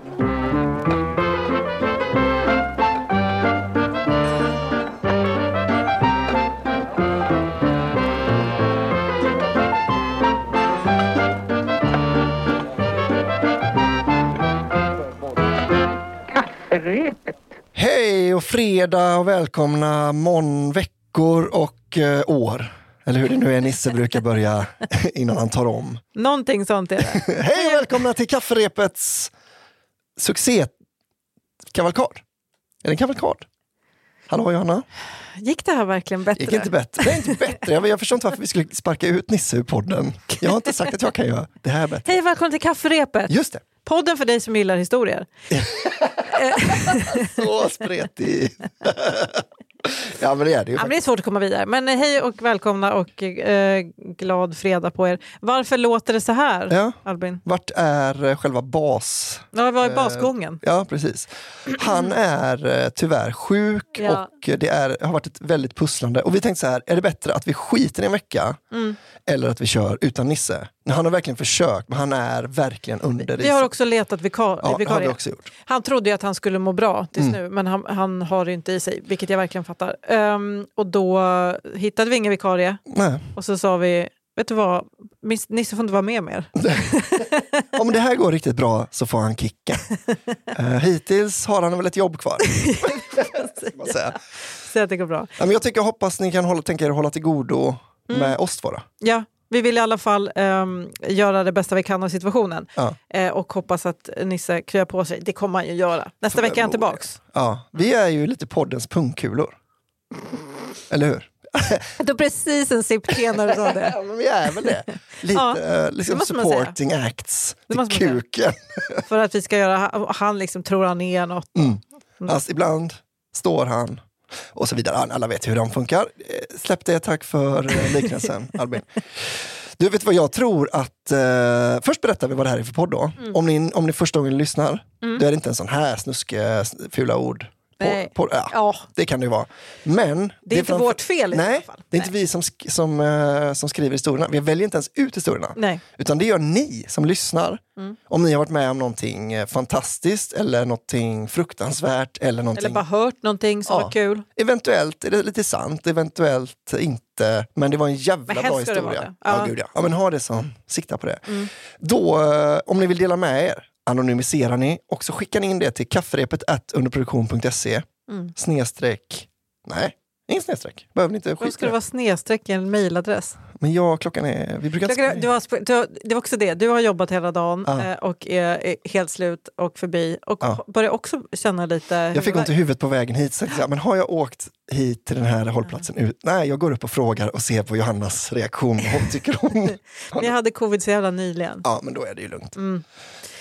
Hej och fredag och välkomna morgon, veckor och eh, år. Eller hur det nu är Nisse brukar börja innan han tar om. Någonting sånt är det. Hej och välkomna till kafferepets succékavalkad. Är det en kavalkad? Hallå Johanna? Gick det här verkligen bättre? Gick inte bättre? Det är inte bättre. Jag, jag förstår inte varför vi skulle sparka ut Nisse ur podden. Jag har inte sagt att jag kan göra det här bättre. Hej, välkommen till kafferepet! Just det, Podden för dig som gillar historier. så spretig. ja men det är det ju. Ja, men det är svårt att komma vidare. Men eh, hej och välkomna och eh, glad fredag på er. Varför låter det så här, Ja. Albin? Vart är eh, själva bas... Ja, vad är Eh, basgången? Ja, precis. Han är tyvärr sjuk Ja. och det är, har varit ett väldigt pusslande. Och vi tänkte så här, är det bättre att vi skiter i en vecka Mm. Eller att vi kör utan Nisse? Han har verkligen försökt, men han är verkligen under Vi har isen. också letat vikar- Ja, har vikarie. vi också gjort. Han trodde att han skulle må bra tills Mm. nu, men han, han har det inte i sig, vilket jag verkligen fattar. Ehm, och då hittade vi ingen vikarie Nej. och så sa vi, vet du vad, Nisse får inte vara med mer. Om det här går riktigt bra så får han kicken. Uh, hittills har han väl ett jobb kvar. Så att det går bra. Ja, men jag tycker, jag hoppas ni kan hålla, tänka er att hålla till godo Mm. med oss två. då. Ja, vi vill i alla fall ehm, göra det bästa vi kan av situationen Ja. eh, och hoppas att Nisse kryar på sig. Det kommer han ju göra. Nästa vecka är han tillbaks. Ja, vi är ju lite poddens pungkulor. Eller hur? Det var precis en sipp te när du sa det. Ja, men vi är väl det. Lite Ja, eh, det liksom säga. supporting acts Det till kuken. För att vi ska göra, han liksom tror han är något. Mm. Alltså, ibland står han och så vidare. Alla vet hur de funkar. Eh, Släpp det, tack för eh, liknelsen Albin. Du vet vad jag tror att... Eh, först berättar vi vad det här är för podd då. Mm. Om, ni, om ni första gången lyssnar, då är det inte en sån här snuske, fula ord. På, Nej. på, ja, Ja, Det kan det ju vara. Men... det är inte framför- vårt fel i Nej, alla fall. det är inte vi som, sk- som, eh, som skriver historierna. Vi väljer inte ens ut historierna. Nej. Utan det gör ni som lyssnar. Mm. Om ni har varit med om någonting eh, fantastiskt eller någonting fruktansvärt eller någonting... Eller bara hört någonting som Ja. var kul. Eventuellt är det lite sant, eventuellt inte. Men det var en jävla bra det historia. vara det. Ja. Ja. gud, ja. ja, men ha det som, sikta på det. Mm. Då, eh, om ni vill dela med er, anonymiserar ni och så skickar ni in det till kafferepet underproduktion.se Mm. snedstreck, nej, ingen snedstreck, behöver ni inte Varför skita ska det vara snedstreck i en mejladress? Men ja, klockan är, vi brukar inte... Du har, du har, det var också det, du har jobbat hela dagen Ja. eh, och är, är helt slut och förbi och Ja. börjar också känna lite Jag fick ont i huvudet på vägen hit. Så jag, men har jag åkt hit till den här hållplatsen? Ut? Nej, jag går upp och frågar och ser på Johannas reaktion. Vad hon tycker hon... Men jag hade covid så jävla nyligen. Ja, men då är det ju lugnt. Mm.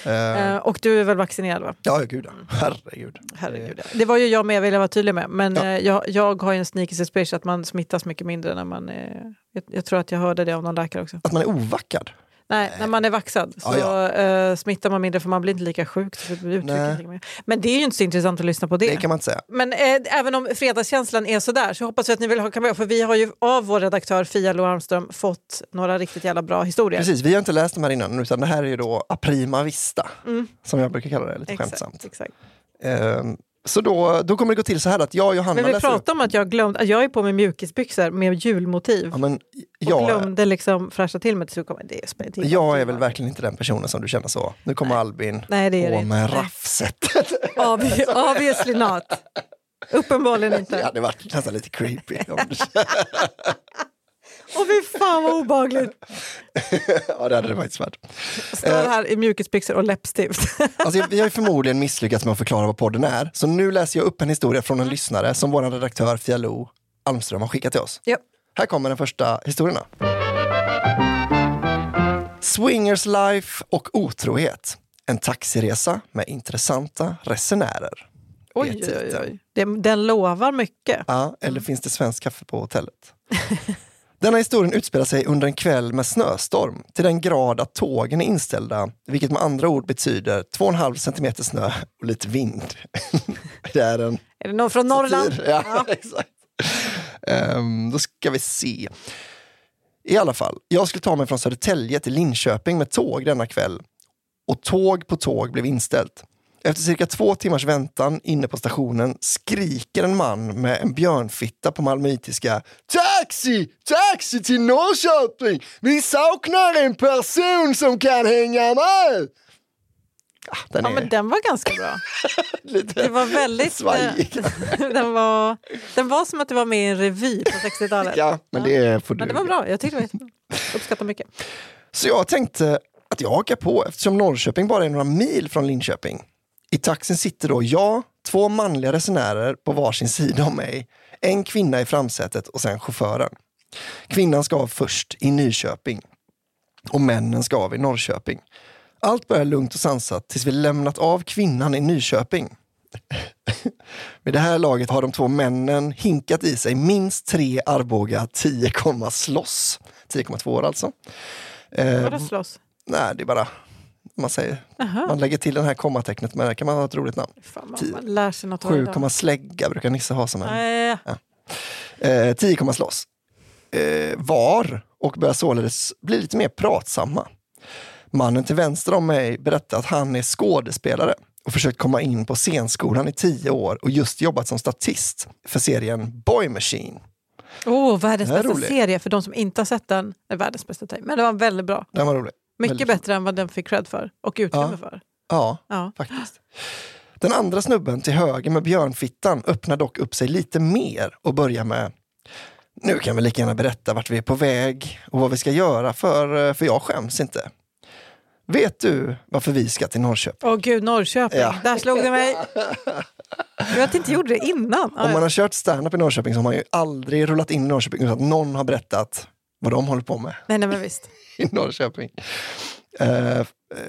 Eh, och du är väl vaccinerad va? ja, gud ja. Herregud. Herregud. ja. Det var ju jag med, vill jag vara tydlig med. Men Ja. eh, jag, jag har ju en sneaky suspicion att man smittas mycket mindre när man... Eh, jag, jag tror att jag hörde det av någon läkare också. Att man är ovackad. Nej, när man är vaxad så Ja, eh, smittar man mindre för man blir inte lika sjuk. Så det blir. Men det är ju inte så intressant att lyssna på det. Det kan man inte säga. Men eh, även om fredagskänslan är sådär så hoppas vi att ni vill haka med. För vi har ju av vår redaktör Fia Lo Armström fått några riktigt jävla bra historier. Precis, vi har inte läst de här innan, utan det här är ju då Aprima Vista, Mm. som jag brukar kalla det, lite Exakt, skämtsamt. exakt. Ehm, så då, då kommer det gå till så här att jag och Johanna Men vi pratade om att jag glömde, jag är på med mjukisbyxor med julmotiv. Ja, men och jag, glömde liksom fräscha till mig. Så kommer det jag är väl verkligen inte den personen som du känner så. Nu kommer Albin Nej, det är det på med. Nej. raffset. Obvi- Obviously not. Uppenbarligen Det inte. hade varit nästan lite creepy. Åh fy fan vad obehagligt. ja, det hade det faktiskt varit. Står här i mjukisbyxor och läppstift. Alltså, vi har förmodligen misslyckats med att förklara vad podden är. Så nu läser jag upp en historia från en lyssnare som vår redaktör Fia Lo Almström har skickat till oss. ja. Här kommer den första historierna. Swingers life och otrohet. En taxiresa med intressanta resenärer. Oj, oj, oj. Den, den lovar mycket. Ja, eller finns det svenskt kaffe på hotellet? Denna historien utspelar sig under en kväll med snöstorm till den grad att tågen är inställda, vilket med andra ord betyder 2,5 centimeter snö och lite vind. det är en Är det någon från Norrland? satir. Ja, exakt. Ehm, då ska vi se. I alla fall, jag skulle ta mig från Södertälje till Linköping med tåg denna kväll och tåg på tåg blev inställt. Efter cirka två timmars väntan inne på stationen skriker en man med en björnfitta på malmöitiska Taxi! Taxi till Norrköping! Vi saknar en person som kan hänga med! Ah, den Ja, är men den var ganska bra. Det var väldigt... svajig. den, var, den var som att det var med i en revy på 60-talet. Ja, men det får du. Men det var bra, jag tyckte det var jättebra. Uppskattar mycket. Så jag tänkte att jag hakar på eftersom Norrköping bara är några mil från Linköping. I taxin sitter då jag, två manliga resenärer på varsin sida om mig, en kvinna i framsätet och sen chauffören. Kvinnan ska av först i Nyköping och männen ska av i Norrköping. Allt börjar lugnt och sansat tills vi lämnat av kvinnan i Nyköping. Med det här laget har de två männen hinkat i sig minst tre Arboga 10, slåss. 10,2 år alltså. Vadå slåss? Nej, det är bara man säger. Jaha. Man lägger till det här kommatecknet men det kan man ha ett roligt namn. Fan, man, man lär sig något varje Sju dag. komma slägga brukar Nisse ha som en. Nej, Eh, tio komma slåss. Eh, var och börjar således bli lite mer pratsamma. Mannen till vänster om mig berättar att han är skådespelare och försökt komma in på scenskolan i tio år och just jobbat som statist för serien Boy Machine. oh, världens bästa roligt. serie. För de som inte har sett den, är världens bästa. Men det var väldigt bra. Den var rolig. Mycket Väldigt- bättre än vad den fick cred för och utrymme Ja. för. Ja, Ja. faktiskt. Den andra snubben till höger med björnfittan öppnar dock upp sig lite mer och börjar med Nu kan vi lika gärna berätta vart vi är på väg och vad vi ska göra för, för jag skäms inte. Vet du varför vi ska till Norrköping? Åh gud, Norrköping. Ja. Där slog det mig. Jag inte gjorde det innan. Om man har kört stand-up i Norrköping så har man ju aldrig rullat in i Norrköping utan att någon har berättat vad de håller på med Nej, nej, men visst i Norrköping. Uh,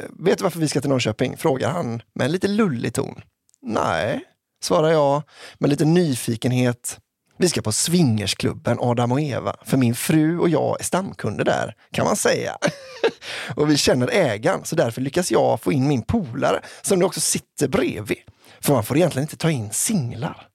vet du varför vi ska till Norrköping? Frågar han med en lite lullig ton. Nej, svarar jag med lite nyfikenhet. Vi ska på swingersklubben Adam och Eva, för min fru och jag är stamkunder där, kan man säga. och vi känner ägaren, så därför lyckas jag få in min polare som nu också sitter bredvid. För man får egentligen inte ta in singlar.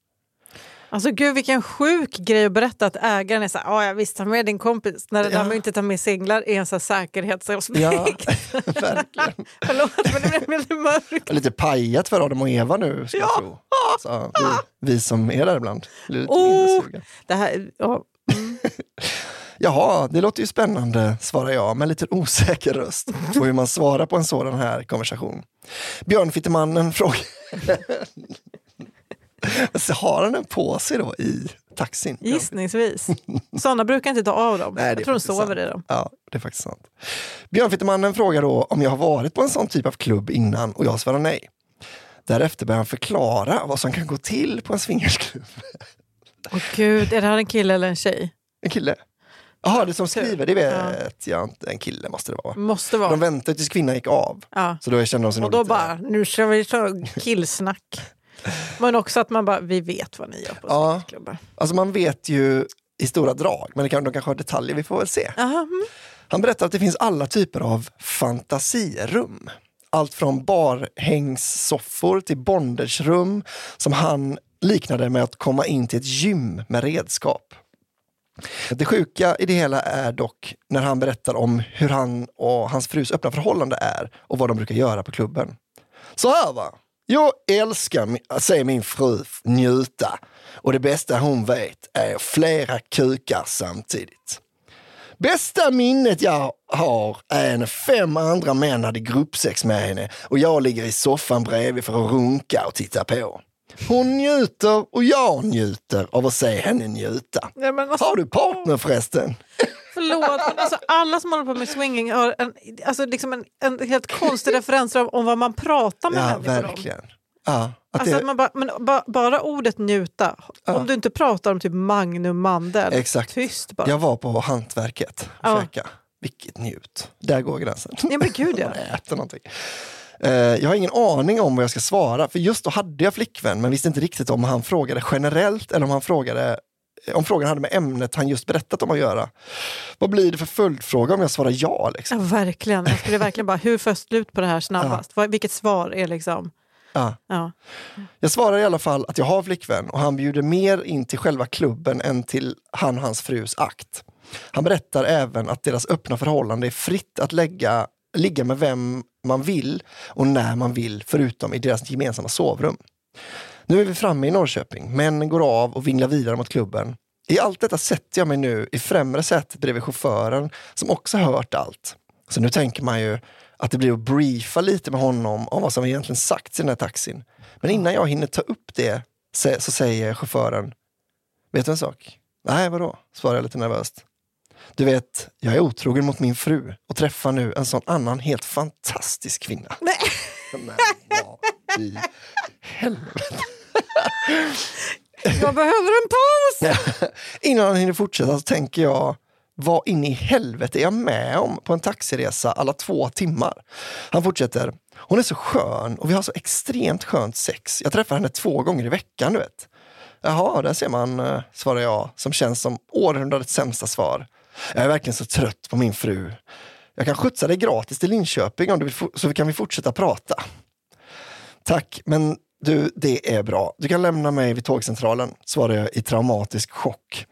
Alltså gud vilken sjuk grej att berätta att ägaren är så här, "Ja, ja visst ta med din kompis. När det där Ja. med att inte ta med singlar är en här säkerhetsaspekt. Ja, verkligen. Förlåt men det blev lite mörkt. Lite pajat för Adam och Eva nu, ska jag Ja. tro. Så, vi, vi som är där ibland blir lite Oh. mindre sugen. Det här, ja. mm. Jaha, det låter ju spännande, svarar jag med lite osäker röst på hur man svarar på en sådan här konversation. Björnfittemannen frågar... Så har han en på sig då i taxin? Gissningsvis. Sådana brukar inte ta av dem. Nej, jag tror de sover sant. i dem. Ja, det är faktiskt sant. Björnfittemannen frågar då om jag har varit på en sån typ av klubb innan och jag svarar nej. Därefter börjar han förklara vad som kan gå till på en swingersklubb. Åh gud, är det här en kille eller en tjej? En kille. Jaha, det som skriver, det vet jag inte. En kille måste det vara. Måste De vara. väntade tills kvinnan gick av. Ja. Så då kände de sig Och då lite- bara, nu ska vi ta killsnack. Men också att man bara, vi vet vad ni gör på Ja. swingersklubbar. Alltså man vet ju i stora drag, men det kan, de kanske har detaljer, vi får väl se. Aha, mm. Han berättar att det finns alla typer av fantasirum. Allt från barhängssoffor till bondagerum som han liknade med att komma in till ett gym med redskap. Det sjuka i det hela är dock när han berättar om hur han och hans frus öppna förhållande är och vad de brukar göra på klubben. Så här va, jag älskar att se min fru njuta och det bästa hon vet är flera kukar samtidigt. Bästa minnet jag har är när fem andra män hade gruppsex med henne och jag ligger i soffan bredvid för att runka och titta på. Hon njuter och jag njuter av att se henne njuta. Men alltså, Har du partner förresten? Förlåt, men alltså, alla som håller på med swinging har en, alltså, liksom en, en helt konstig referens om, om vad man pratar med Ja, människor om. verkligen. Ja, att Alltså, det, att man bara, men ba, bara ordet njuta, Ja. om du inte pratar om typ Magnum Mandel, Exakt. tyst bara. jag var på hantverket och Ja. käka. Vilket njut. Där går gränsen. Ja, men gud ja. Äter någonting. Eh, jag har ingen aning om vad jag ska svara, för just då hade jag flickvän men visste inte riktigt om han frågade generellt eller om han frågade om frågan hade med ämnet han just berättat om att göra. Vad blir det för följdfråga om jag svarar ja? Liksom? ja verkligen. Jag skulle verkligen bara, hur får jag slut på det här snabbast? Vad, vilket svar är liksom... Ja. Ja. Jag svarar i alla fall att jag har flickvän och han bjuder mer in till själva klubben än till han och hans frus akt. Han berättar även att deras öppna förhållande är fritt att lägga ligga med vem man vill och när man vill, förutom i deras gemensamma sovrum. Nu är vi framme i Norrköping, männen går av och vinglar vidare mot klubben. I allt detta sätter jag mig nu i främre sätet bredvid chauffören som också hört allt. Så nu tänker man ju att det blir att briefa lite med honom om vad som egentligen sagts i den här taxin. Men innan jag hinner ta upp det så säger chauffören, vet du en sak? Nej, vadå? svarar jag lite nervöst. Du vet, jag är otrogen mot min fru och träffar nu en sån annan helt fantastisk kvinna. Nej. Men vad i helvete? Jag behöver en paus! Innan han hinner fortsätta så tänker jag, vad in i helvete är jag med om på en taxiresa alla två timmar? Han fortsätter, hon är så skön och vi har så extremt skönt sex. Jag träffar henne två gånger i veckan, du vet. Jaha, där ser man, eh, svarar jag, som känns som århundradets sämsta svar. Jag är verkligen så trött på min fru. Jag kan skjutsa dig gratis till Linköping om du vill, så kan vi fortsätta prata. Tack, men du, det är bra. Du kan lämna mig vid tågcentralen, svarar jag i traumatisk chock.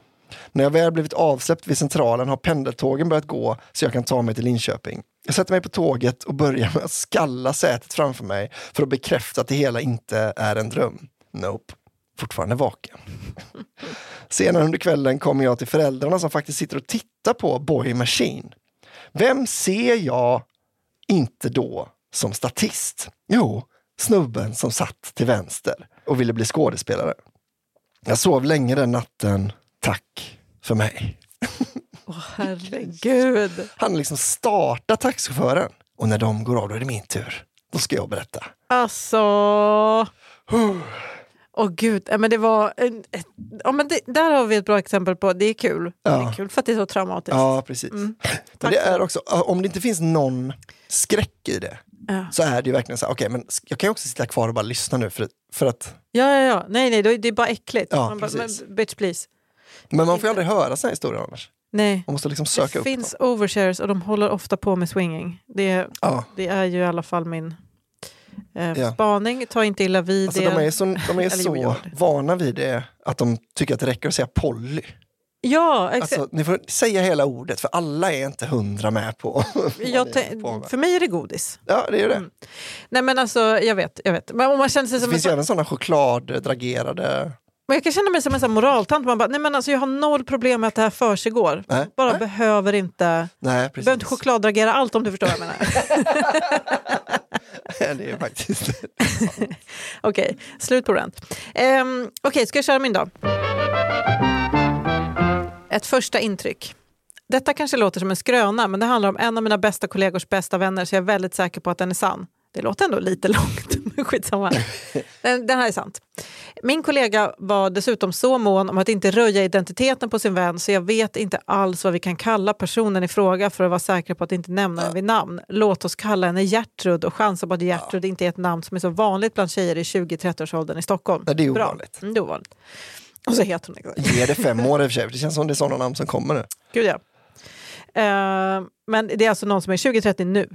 När jag väl blivit avsläppt vid centralen har pendeltågen börjat gå så jag kan ta mig till Linköping. Jag sätter mig på tåget och börjar med att skalla sätet framför mig för att bekräfta att det hela inte är en dröm. Nope, fortfarande vaken. Senare under kvällen kommer jag till föräldrarna som faktiskt sitter och tittar på Boy Machine. Vem ser jag inte då som statist? Jo, snubben som satt till vänster och ville bli skådespelare. Jag sov länge den natten. Tack för mig. Åh oh, herregud. Han liksom startar taxichauffören och när de går av då är det min tur. Då ska jag berätta. Alltså... Åh oh, gud, men det var... Ja, men det, där har vi ett bra exempel på, det är kul. Ja. Det är kul för att det är så traumatiskt. Ja, precis. Mm. Men det är också, om det inte finns någon skräck i det, Ja. Så är det ju verkligen så här, okej okay, men jag kan ju också sitta kvar och bara lyssna nu för, för att... Ja, ja, ja. Nej, nej, det är bara äckligt. Ja, man bara, men, bitch please. Men man får ju aldrig höra såna historier annars. Nej. Man måste liksom söka det upp finns dem. overshares och de håller ofta på med swinging. Det, ja. det är ju i alla fall min eh, ja. spaning. Ta inte illa vid alltså, det. De är så, de är så vana vid det att de tycker att det räcker att säga Polly. Ja, exakt. Alltså, ni får säga hela ordet för alla är inte hundra med på jag på För mig är det godis. Ja, det är det. Mm. Nej men alltså, jag vet. Jag vet. Men om man känner sig som det finns ju även sådana chokladdragerade men jag kan känna mig som en sån moraltant. Man bara, nej men alltså jag har noll problem med att det här försiggår. Nej, bara nej. behöver inte... Nej, precis. behöver inte chokladdragera allt om du förstår vad jag menar. det är faktiskt... Okej, okay, slut på rant. Um, Okej, okay, ska jag köra min då? Ett första intryck. Detta kanske låter som en skröna, men det handlar om en av mina bästa kollegors bästa vänner, så jag är väldigt säker på att den är sann. Det låter ändå lite långt, men skitsamma. Den, den här är sant. Min kollega var dessutom så mån om att inte röja identiteten på sin vän så jag vet inte alls vad vi kan kalla personen i fråga för att vara säkra på att inte nämna henne vid namn. Låt oss kalla henne Gertrud och chansa på att Gertrud inte är ett namn som är så vanligt bland tjejer i 20-30-årsåldern i Stockholm. Ja, det är ovanligt. Mm, det är ovanligt. Och så heter hon exakt. Ge det fem år i och för sig, det känns som det är sådana namn som kommer nu. Gud ja. Uh, men det är alltså någon som är 20-30 nu?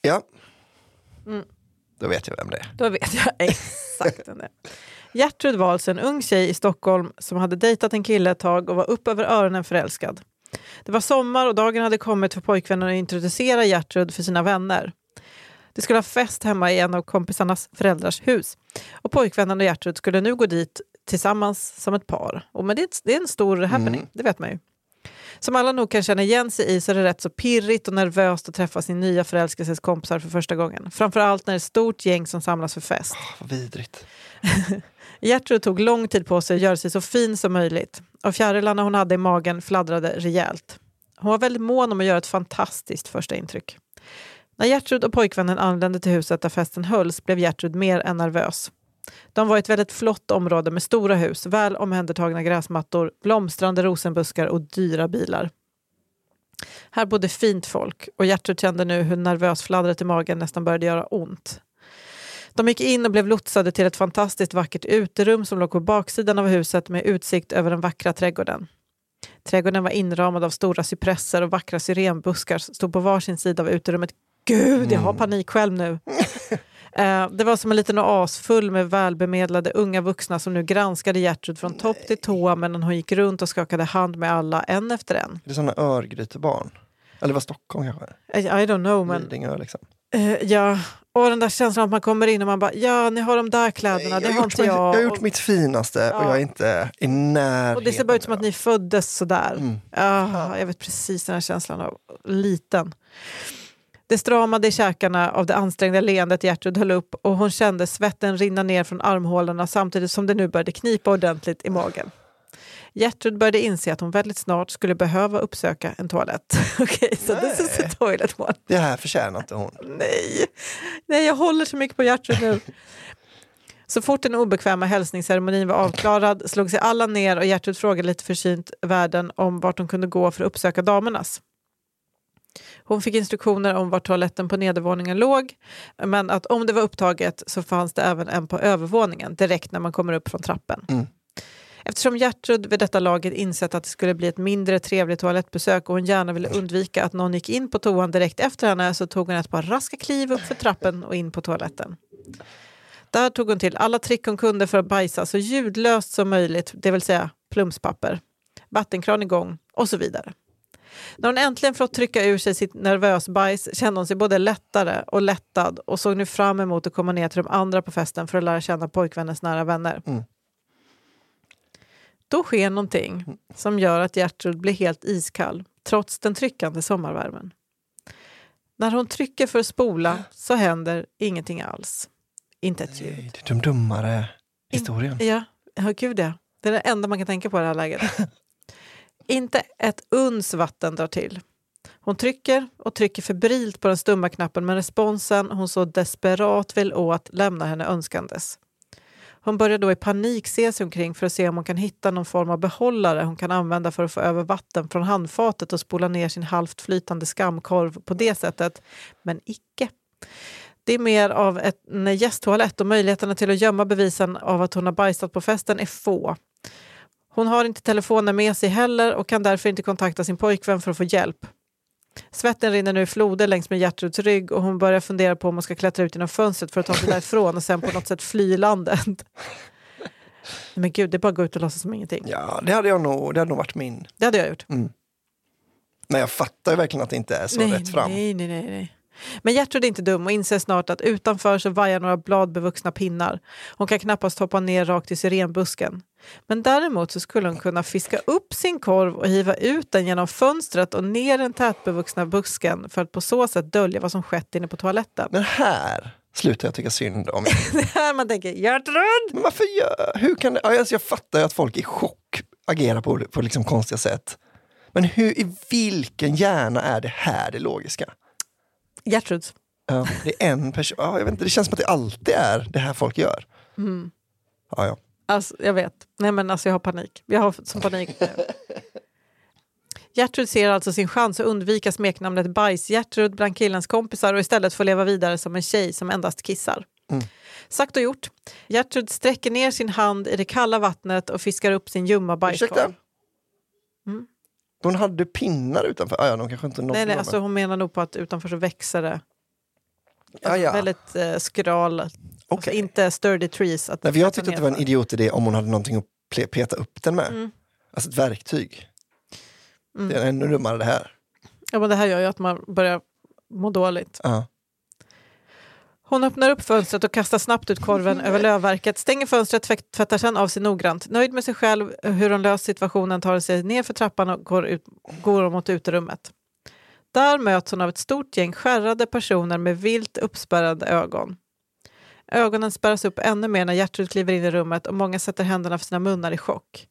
Ja. Mm. Då vet jag vem det är. Då vet jag exakt vem det är. Gertrud alltså en ung tjej i Stockholm som hade dejtat en kille ett tag och var upp över öronen förälskad. Det var sommar och dagen hade kommit för pojkvännen att introducera Gertrud för sina vänner. Det skulle ha fest hemma i en av kompisarnas föräldrars hus. Och pojkvännen och Gertrud skulle nu gå dit tillsammans som ett par. Och men det, är, det är en stor happening, mm. det vet man ju. Som alla nog kan känna igen sig i så är det rätt så pirrigt och nervöst att träffa sin nya förälskelseskompisar för första gången. Framförallt när det är ett stort gäng som samlas för fest. Oh, vad vidrigt. Gertrud tog lång tid på sig att göra sig så fin som möjligt. Och fjärilarna hon hade i magen fladdrade rejält. Hon var väldigt mån om att göra ett fantastiskt första intryck. När Gertrud och pojkvännen anlände till huset där festen hölls blev Gertrud mer än nervös. De var ett väldigt flott område med stora hus, väl omhändertagna gräsmattor, blomstrande rosenbuskar och dyra bilar. Här bodde fint folk och Gertrud kände nu hur nervös fladdret i magen nästan började göra ont. De gick in och blev lotsade till ett fantastiskt vackert uterum som låg på baksidan av huset med utsikt över den vackra trädgården. Trädgården var inramad av stora cypresser och vackra syrenbuskar stod på varsin sida av uterummet. Gud, jag har mm. panik själv nu. Eh, det var som en liten oas full med välbemedlade unga vuxna som nu granskade Gertrud från topp till tå medan hon gick runt och skakade hand med alla en efter en. Det är såna örgrytebarn. Eller var Stockholm kanske? I, I don't know, men Lidingö liksom. eh, ja. Och den där känslan att man kommer in och man bara, ja, ni har de där kläderna, jag, det har inte mitt- jag. jag har gjort och, mitt finaste och Ja. jag är inte i närheten. och det ser bara ut som att ni föddes sådär. Mm. Ah, jag vet precis den här känslan av liten. Det stramade i käkarna av det ansträngda leendet Gertrud höll upp och hon kände svetten rinna ner från armhålorna samtidigt som det nu började knipa ordentligt i magen. Gertrud började inse att hon väldigt snart skulle behöva uppsöka en toalett. Okej, så this is a toilet one. Det här förtjänar inte hon. Nej, nej, jag håller så mycket på Gertrud nu. Så fort den obekväma hälsningsceremonin var avklarad slog sig alla ner och Gertrud frågade lite försynt värden om vart hon kunde gå för att uppsöka damernas. Hon fick instruktioner om var toaletten på nedervåningen låg, men att om det var upptaget så fanns det även en på övervåningen direkt när man kommer upp från trappen. Mm. Eftersom Gertrud vid detta laget insett att det skulle bli ett mindre trevligt toalettbesök och hon gärna ville undvika att någon gick in på toan direkt efter henne så tog hon ett par raska kliv upp för trappen och in på toaletten. Där tog hon till alla trick hon kunde för att bajsa så ljudlöst som möjligt, det vill säga plumspapper, vattenkran igång och så vidare. När hon äntligen fått trycka ur sig sitt nervös bajs kände hon sig både lättare och lättad och såg nu fram emot att komma ner till de andra på festen för att lära känna pojkvännens nära vänner. Mm. Då sker någonting som gör att Gertrud blir helt iskall trots den tryckande sommarvärmen. När hon trycker för att spola så händer ingenting alls. Inte ett ljud. Nej, det är dumdummare historien. Ja, ja gud ja. Det är det enda man kan tänka på i det här läget. Inte ett uns vatten drar till. Hon trycker och trycker febrilt på den stumma knappen men responsen hon så desperat vill åt lämnar henne önskandes. Hon börjar då i panik se sig omkring för att se om hon kan hitta någon form av behållare hon kan använda för att få över vatten från handfatet och spola ner sin halvt flytande skamkorv på det sättet. Men icke. Det är mer av ett, en gästtoalett och möjligheterna till att gömma bevisen av att hon har bajsat på festen är få. Hon har inte telefonen med sig heller och kan därför inte kontakta sin pojkvän för att få hjälp. Svetten rinner nu i floder längs med Gertruds rygg och hon börjar fundera på om hon ska klättra ut genom fönstret för att ta sig därifrån och sen på något sätt fly landet. Men gud, det är bara att gå ut och låtsas som ingenting. Ja, det hade, jag nog, det hade nog varit min. Det hade jag gjort. Men jag fattar ju verkligen att det inte är så nej, rätt fram. Nej, nej, nej, nej. Men Gertrud är inte dum och inser snart att utanför så vajar några bladbevuxna pinnar. Hon kan knappast hoppa ner rakt i syrenbusken. Men däremot så skulle hon kunna fiska upp sin korv och hiva ut den genom fönstret och ner den tätbevuxna busken för att på så sätt dölja vad som skett inne på toaletten. Men här slutar jag tycka synd om Det är här man tänker Gertrud! Men varför gör, hur kan det, alltså jag fattar ju att folk i chock agerar på, på liksom konstiga sätt. Men hur, i vilken hjärna är det här det logiska? Gertruds. Ja, det är en person, ja, jag vet inte, det känns som att det alltid är det här folk gör. Mm. Ja, ja. Alltså, jag vet. Nej, men alltså, jag har panik. Jag har som panik. Gertrud ser alltså sin chans att undvika smeknamnet Bajs-Gertrud bland killens kompisar och istället få leva vidare som en tjej som endast kissar. Mm. Sagt och gjort. Gertrud sträcker ner sin hand i det kalla vattnet och fiskar upp sin ljumma Ursäkta? bajskorv. Mm. Hon hade pinnar utanför, ja, ja, de kanske inte Nej, nej, alltså, hon menar nog på att utanför så växer det. Alltså, ja. Väldigt eh, skral, alltså, Okej. inte sturdy trees. Att Nej, jag tyckte att det var en idiotidé om hon hade någonting att peta upp den med. Mm. Alltså ett verktyg. Mm. Det är ännu dummare det här. Ja, men det här gör ju att man börjar må dåligt. Ja. Hon öppnar upp fönstret och kastar snabbt ut korven över lövverket, stänger fönstret, tvätt- tvättar sen av sig noggrant. Nöjd med sig själv, hur hon löst situationen, tar sig ner för trappan och går, ut, går mot uterummet. Där möts hon av ett stort gäng skärrade personer med vilt uppspärrade ögon. Ögonen spärras upp ännu mer när Gertrud kliver in i rummet och många sätter händerna för sina munnar i chock.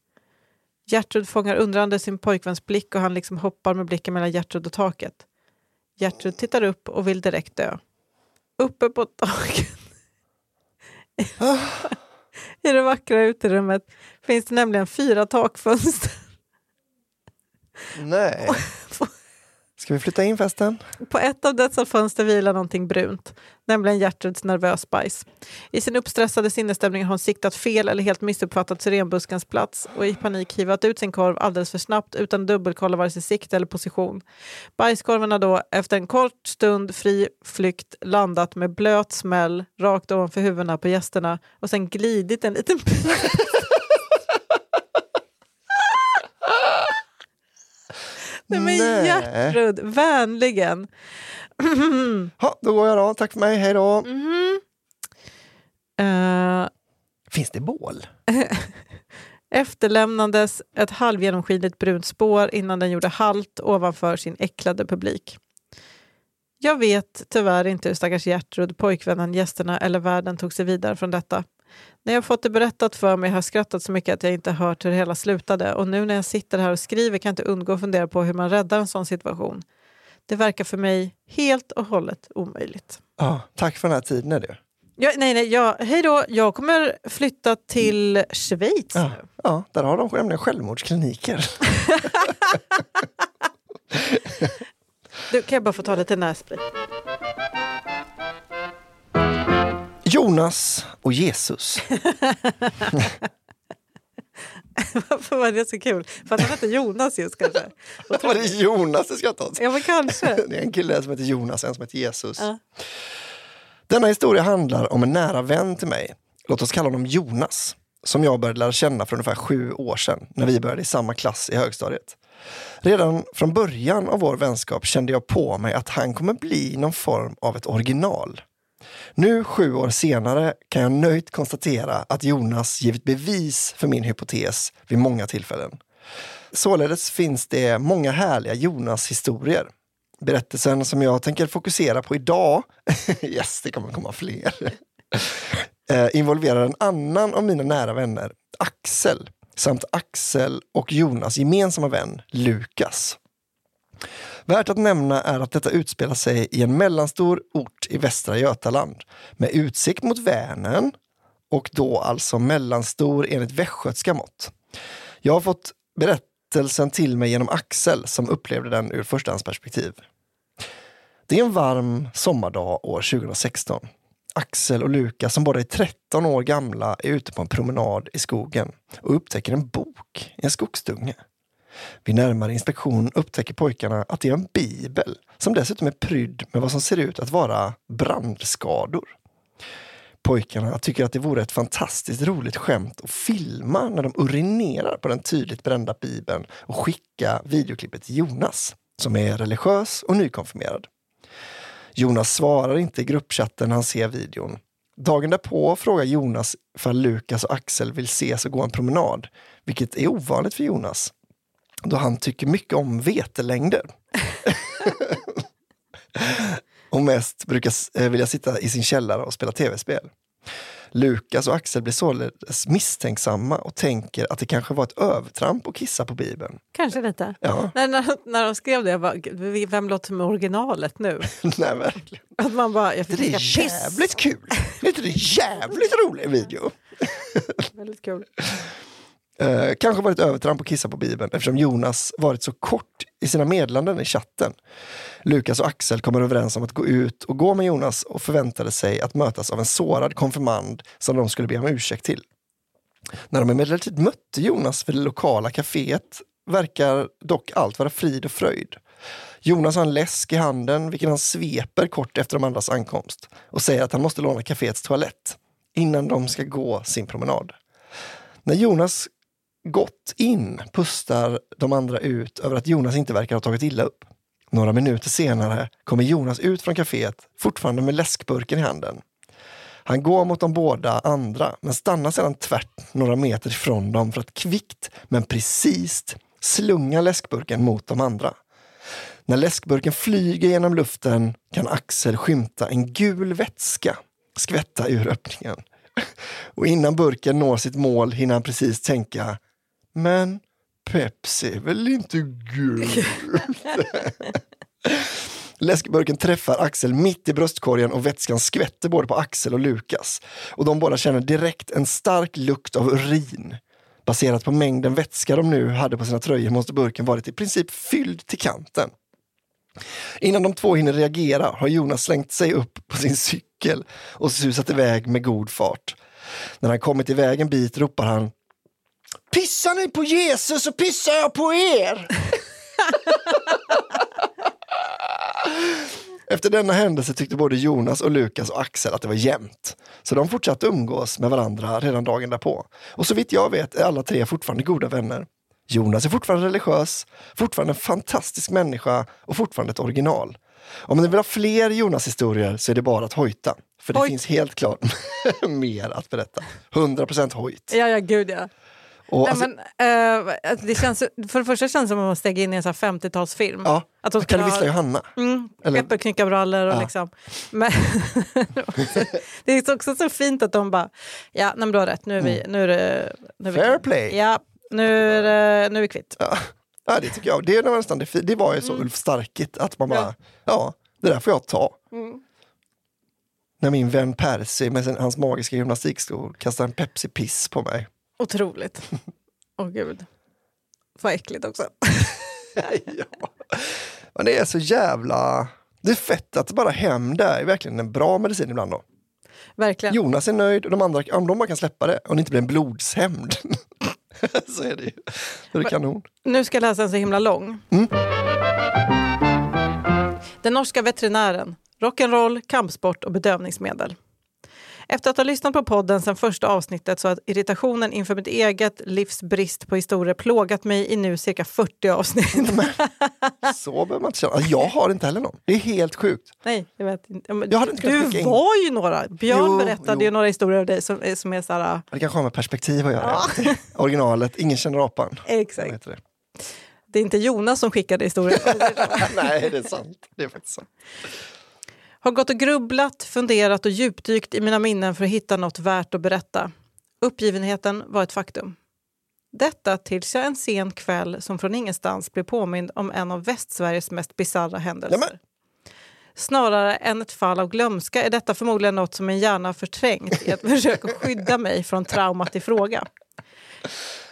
Gertrud fångar undrande sin pojkväns blick och han liksom hoppar med blicken mellan Gertrud och taket. Gertrud tittar upp och vill direkt dö. Uppe på taket i det vackra uterummet finns det nämligen fyra takfönster. Nej. Ska vi flytta in festen? På ett av dessa fönster vilar någonting brunt, nämligen Gertruds nervös bajs. I sin uppstressade sinnesstämning har hon siktat fel eller helt missuppfattat syrenbuskens plats och i panik hivat ut sin korv alldeles för snabbt utan att dubbelkolla vare sig sikt eller position. Bajskorven har då efter en kort stund fri flykt landat med blöt smäll rakt ovanför huvudena på gästerna och sen glidit en liten bit Nej, men Gertrud, vänligen. Ha, då går jag då. Tack för mig. Hej då. Mhm. Eh, Finns det bål? efterlämnades ett halvgenomskinligt brunt spår innan den gjorde halt ovanför sin äcklade publik. Jag vet tyvärr inte hur stackars Gertrud, pojkvännen, gästerna eller världen tog sig vidare från detta. När jag fått det berättat för mig har jag skrattat så mycket att jag inte hört hur det hela slutade och nu när jag sitter här och skriver kan jag inte undgå att fundera på hur man räddar en sån situation. Det verkar för mig helt och hållet omöjligt. Ja, tack för den här tiden. Är det. Ja, nej, nej, ja, hej då. Jag kommer flytta till Schweiz Ja. nu. Ja, där har de nämligen självmordskliniker. Du, kan jag bara få ta lite nässpray? Jonas och Jesus. Varför var det så kul? För att han hette Jonas just kanske? Och Var det Jonas det ska tas? Ja, men kanske. Det är en kille som heter Jonas, en som heter Jesus. Ja. Denna historia handlar om en nära vän till mig. Låt oss kalla honom Jonas. Som jag började lära känna för ungefär sju år sedan när vi började i samma klass i högstadiet. Redan från början av vår vänskap kände jag på mig att han kommer bli någon form av ett original. Nu sju år senare kan jag nöjt konstatera att Jonas givit bevis för min hypotes vid många tillfällen. Således finns det många härliga Jonas-historier. Berättelsen som jag tänker fokusera på idag, yes det kommer komma fler, eh, involverar en annan av mina nära vänner, Axel, samt Axel och Jonas gemensamma vän, Lukas. Värt att nämna är att detta utspelar sig i en mellanstor ort i Västra Götaland med utsikt mot Vänern och då alltså mellanstor enligt västgötska mått. Jag har fått berättelsen till mig genom Axel som upplevde den ur förstahandsperspektiv. Det är en varm sommardag år 2016. Axel och Lukas som båda är 13 år gamla är ute på en promenad i skogen och upptäcker en bok i en skogsdunge. Vid närmare inspektion upptäcker pojkarna att det är en bibel som dessutom är prydd med vad som ser ut att vara brandskador. Pojkarna tycker att det vore ett fantastiskt roligt skämt att filma när de urinerar på den tydligt brända bibeln och skicka videoklippet till Jonas, som är religiös och nykonfirmerad. Jonas svarar inte i gruppchatten när han ser videon. Dagen därpå frågar Jonas ifall Lukas och Axel vill ses och gå en promenad, vilket är ovanligt för Jonas då han tycker mycket om vetelängder. och mest brukar eh, vilja sitta i sin källare och spela tv-spel. Lukas och Axel blir således misstänksamma och tänker att det kanske var ett övertramp att kissa på Bibeln. Kanske lite. Ja, När, när, när de skrev det, jag bara, "Gud, vem låter som originalet nu? nej verkligen. Att man bara, jag Det fick är ska jävligt kul! Det är en jävligt rolig video. Väldigt kul. Eh, kanske varit övertramp att kissa på Bibeln eftersom Jonas varit så kort i sina meddelanden i chatten. Lukas och Axel kommer överens om att gå ut och gå med Jonas och förväntade sig att mötas av en sårad konfirmand som de skulle be om ursäkt till. När de emellertid mötte Jonas vid det lokala kaféet verkar dock allt vara frid och fröjd. Jonas har en läsk i handen vilken han sveper kort efter de andras ankomst och säger att han måste låna kaféets toalett innan de ska gå sin promenad. När Jonas gått in pustar de andra ut över att Jonas inte verkar ha tagit illa upp. Några minuter senare kommer Jonas ut från kaféet, fortfarande med läskburken i handen. Han går mot de båda andra, men stannar sedan tvärt några meter ifrån dem för att kvickt, men precis slunga läskburken mot de andra. När läskburken flyger genom luften kan Axel skymta en gul vätska skvätta ur öppningen. Och innan burken når sitt mål hinner han precis tänka men Pepsi är väl inte gul? Läskburken träffar Axel mitt i bröstkorgen och vätskan skvätter både på Axel och Lukas. Och de båda känner direkt en stark lukt av urin. Baserat på mängden vätska de nu hade på sina tröjor måste burken varit i princip fylld till kanten. Innan de två hinner reagera har Jonas slängt sig upp på sin cykel och susat iväg med god fart. När han kommit iväg en bit ropar han Pissar ni på Jesus så pissar jag på er! Efter denna händelse tyckte både Jonas och Lukas och Axel att det var jämnt. Så de fortsatte umgås med varandra redan dagen därpå. Och så vitt jag vet är alla tre fortfarande goda vänner. Jonas är fortfarande religiös, fortfarande en fantastisk människa och fortfarande ett original. Om ni vill ha fler Jonas-historier så är det bara att hojta. För det Hojt. finns helt klart mer att berätta. 100% hojt. Ja, ja, gud ja. Och Nej, alltså, men, alltså, det känns, för det första känns det som att man steg in i en sån här 50-talsfilm. ja, Att de skulle ha Johanna. mm, äppelknyckarbrallor och Ja. liksom. Men, det är också så fint att de bara, ja, nej, men du har rätt, nu är vi, nu är det, nu är vi Mm. Fair play. Ja, nu är, det, nu är vi kvitt. Ja. Ja, det tycker jag. Det, är nästan det, det var ju så Ulf Starkigt att man bara, ja. det där får jag ta. När min vän Percy med sin, hans magiska gymnastikskor kastar en Pepsi-piss på mig. Otroligt. Åh gud. Vad äckligt också. ja. Men det är så jävla... Det är fett att bara hem där är verkligen en bra medicin ibland då. Verkligen. Jonas är nöjd och de andra, om de bara kan släppa det och det inte blir en blodshämnd. så är det ju. Då är det kanon. Nu ska jag läsa en så himla lång. Mm. Den norska veterinären, rock'n'roll, kampsport och bedövningsmedel. Efter att ha lyssnat på podden sedan första avsnittet så har irritationen inför mitt eget livs brist på historier plågat mig i nu cirka 40 avsnitt. Så behöver man inte känna. Jag har inte heller någon. Det är helt sjukt. Nej, jag vet inte. Men Jag hade inte kunnat du in. var ju några. Björn Jo, berättade jo. ju några historier av dig som, som är så här... Det kanske har med perspektiv att göra. Originalet, ingen känner apan. Exakt. Det är inte Jonas som skickade historien. Nej, det är sant. Det är faktiskt sant. Har gått och grubblat, funderat och djupdykt i mina minnen för att hitta något värt att berätta. Uppgivenheten var ett faktum. Detta tills jag en sen kväll som från ingenstans blev påmind om en av Västsveriges mest bisarra händelser. Nämen. Snarare än ett fall av glömska är detta förmodligen något som min hjärna har förträngt i att försöka skydda mig från traumat i fråga.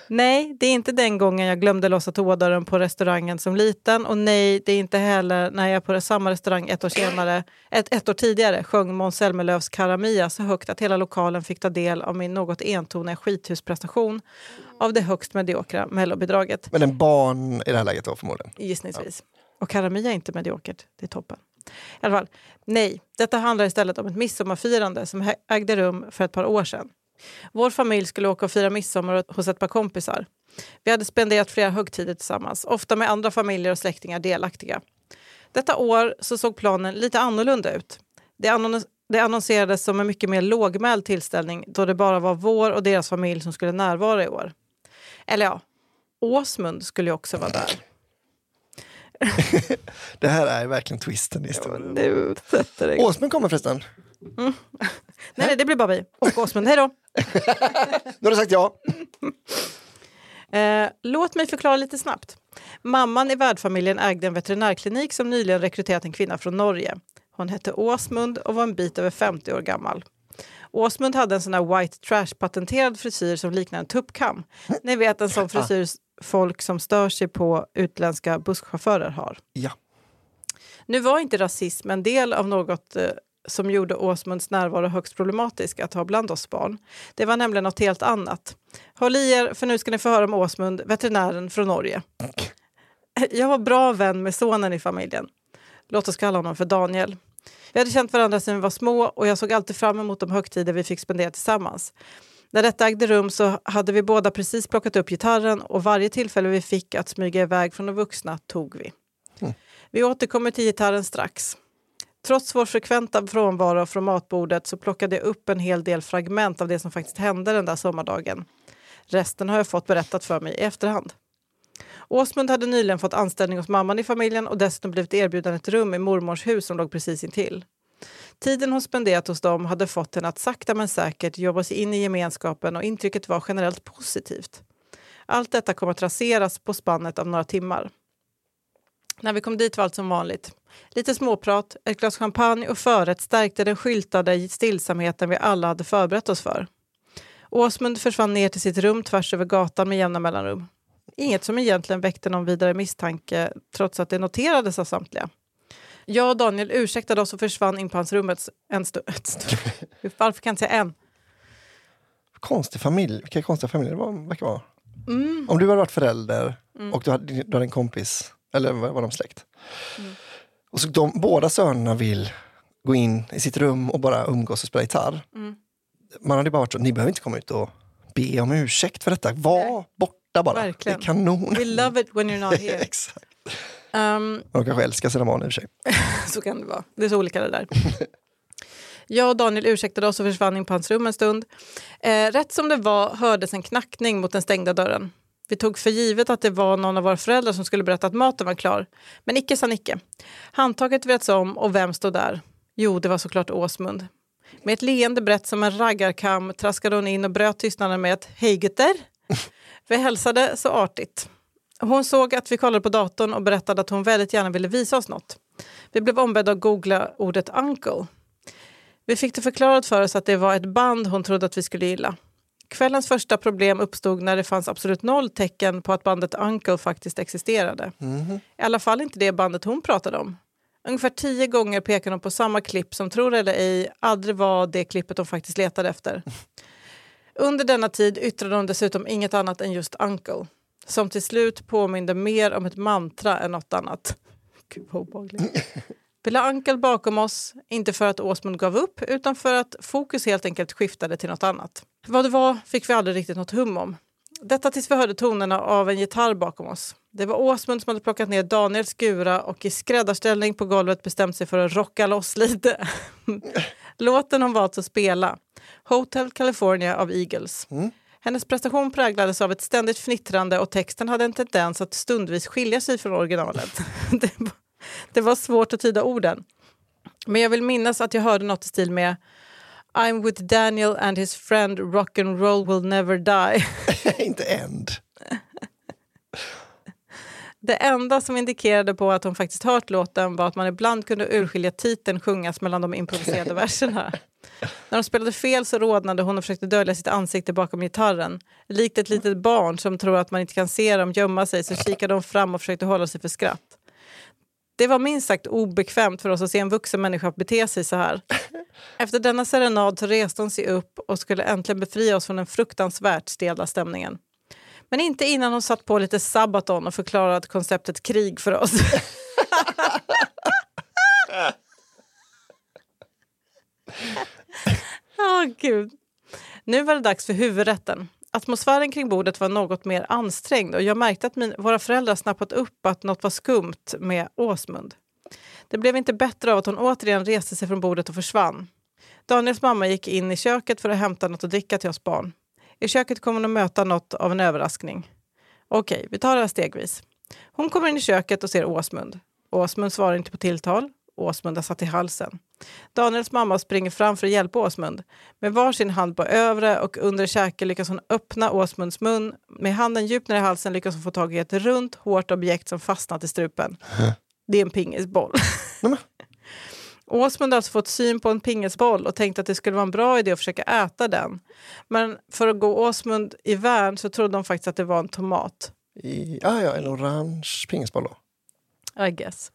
Nej, det är inte den gången jag glömde låsa toadörren på restaurangen som liten och nej, det är inte heller när jag på samma restaurang ett år senare, ett, ett år tidigare sjöng Måns Zelmerlöws Cara Mia så högt att hela lokalen fick ta del av min något entoniga skithusprestation av det högst mediokra mellobidraget, Men en barn i det här läget då förmodligen. gissningsvis. Och Cara Mia är inte mediokert, det är toppen. I alla fall, nej, detta handlar istället om ett midsommarfirande som ägde rum för ett par år sedan. Vår familj skulle åka och fira midsommar hos ett par kompisar. Vi hade spenderat flera högtider tillsammans, ofta med andra familjer och släktingar delaktiga. Detta år så såg planen lite annorlunda ut. Det, annon- det annonserades som en mycket mer lågmäld tillställning då det bara var vår och deras familj som skulle närvara i år. Eller ja, Åsmund skulle ju också vara där. Det här är verkligen twisten i historien. Åsmund kommer förresten. Nej, nej, det blir bara vi. Och Åsmund, hej då! Nu har du sagt ja. Eh, låt mig förklara lite snabbt. Mamman i värdfamiljen ägde en veterinärklinik som nyligen rekryterat en kvinna från Norge. Hon hette Åsmund och var en bit över 50 år gammal. Åsmund hade en sån här white trash-patenterad frisyr som liknar en tuppkam. Ni vet en sån frisyr folk som stör sig på utländska busschaufförer har. Ja. Nu var inte rasism en del av något eh, som gjorde Åsmunds närvaro högst problematisk att ha bland oss barn. Det var nämligen något helt annat. Håll i er, för nu ska ni få höra om Åsmund, veterinären från Norge. Jag var bra vän med sonen i familjen. Låt oss kalla honom för Daniel. Vi hade känt varandra sedan vi var små och jag såg alltid fram emot de högtider vi fick spendera tillsammans. När detta ägde rum så hade vi båda precis plockat upp gitarren och varje tillfälle vi fick att smyga iväg från de vuxna tog vi. Vi återkommer till gitarren strax. Trots vår frekventa frånvaro från matbordet så plockade jag upp en hel del fragment av det som faktiskt hände den där sommardagen. Resten har jag fått berättat för mig i efterhand. Åsmund hade nyligen fått anställning hos mamman i familjen och dessutom blivit erbjuden ett rum i mormors hus som låg precis intill. Tiden hon spenderat hos dem hade fått henne att sakta men säkert jobba sig in i gemenskapen och intrycket var generellt positivt. Allt detta kom att raseras på spannet av några timmar. När vi kom dit var allt som vanligt. Lite småprat, ett glas champagne och förrätt stärkte den skyltade stillsamheten vi alla hade förberett oss för. Åsmund försvann ner till sitt rum tvärs över gatan med jämna mellanrum. Inget som egentligen väckte någon vidare misstanke trots att det noterades av samtliga. Jag och Daniel ursäktade oss och försvann in på hans rum ett, en stund. Varför kan jag inte säga en? Konstig familj. Vilka konstiga familjer det var, verkar vara. Mm. Om du hade varit förälder och du hade, du hade en kompis, eller var de släkt? Mm. Och så de, båda sönerna vill gå in i sitt rum och bara umgås och spela gitarr. Mm. Man hade bara varit så, ni behöver inte komma ut och be om ursäkt för detta. Var Nej. borta borta bara. Verkligen. Det är kanon. We love it when you're not here. Exakt. Um, De kanske älskar sina barn i och för sig. så kan det vara. Det är så olika det där. Jag och Daniel ursäktade oss och försvann in på hans rum en stund. Eh, rätt som det var hördes en knackning mot den stängda dörren. Vi tog för givet att det var någon av våra föräldrar som skulle berätta att maten var klar. Men icke sa Nicke. Handtaget vreds om och vem stod där? Jo, det var såklart Åsmund. Med ett leende brett som en raggarkam traskade hon in och bröt tystnaden med ett Hej gutter! Vi hälsade så artigt. Hon såg att vi kollade på datorn och berättade att hon väldigt gärna ville visa oss något. Vi blev ombedda att googla ordet uncle. Vi fick det förklarat för oss att det var ett band hon trodde att vi skulle gilla. Kvällens första problem uppstod när det fanns absolut noll tecken på att bandet Uncle faktiskt existerade. I alla fall inte det bandet hon pratade om. Ungefär tio gånger pekade hon på samma klipp som, tror eller ej, aldrig var det klippet hon faktiskt letade efter. Under denna tid yttrade hon dessutom inget annat än just Uncle som till slut påminde mer om ett mantra än något annat. Gud vad obehagligt. La Uncle bakom oss, inte för att Åsmund gav upp utan för att fokus helt enkelt skiftade till något annat. Vad det var fick vi aldrig riktigt något hum om. Detta tills vi hörde tonerna av en gitarr bakom oss. Det var Åsmund som hade plockat ner Daniels skura och i skräddarställning på golvet bestämt sig för att rocka loss lite. Låten hon valt att spela, Hotel California av Eagles. Hennes prestation präglades av ett ständigt fnittrande och texten hade en tendens att stundvis skilja sig från originalet. det, var, svårt att tyda orden. Men jag vill minnas att jag hörde något i stil med I'm with Daniel and his friend rock and roll will never die. inte end. Det enda som indikerade på att hon faktiskt hört låten var att man ibland kunde urskilja titeln sjungas mellan de improviserade verserna. När de spelade fel så rodnade hon och försökte dölja sitt ansikte bakom gitarren. Likt ett litet barn som tror att man inte kan se dem gömma sig så kikade hon fram och försökte hålla sig för skratt. Det var minst sagt obekvämt för oss att se en vuxen människa bete sig så här. Efter denna serenad så reste hon sig upp och skulle äntligen befria oss från den fruktansvärt stela stämningen. Men inte innan hon satt på lite Sabaton och förklarat konceptet krig för oss. Åh gud. Nu var det dags för huvudrätten. Atmosfären kring bordet var något mer ansträngd och jag märkte att min, våra föräldrar snappat upp att något var skumt med Åsmund. Det blev inte bättre av att hon återigen reste sig från bordet och försvann. Daniels mamma gick in i köket för att hämta något att dricka till oss barn. I köket kommer hon att möta något av en överraskning. Okej, vi tar det här stegvis. Hon kommer in i köket och ser Åsmund. Åsmund svarar inte på tilltal. Åsmund har satt i halsen. Daniels mamma springer fram för att hjälpa Åsmund. Med varsin hand på övre och under käke lyckas hon öppna Åsmunds mun. Med handen djupt ner i halsen lyckas hon få tag i ett runt, hårt objekt som fastnat i strupen. Det är en pingisboll. Åsmund har alltså fått syn på en pingisboll och tänkte att det skulle vara en bra idé att försöka äta den. Men för att gå Åsmund i värn så trodde de faktiskt att det var en tomat. I, ah, ja, en orange pingisboll då. I guess.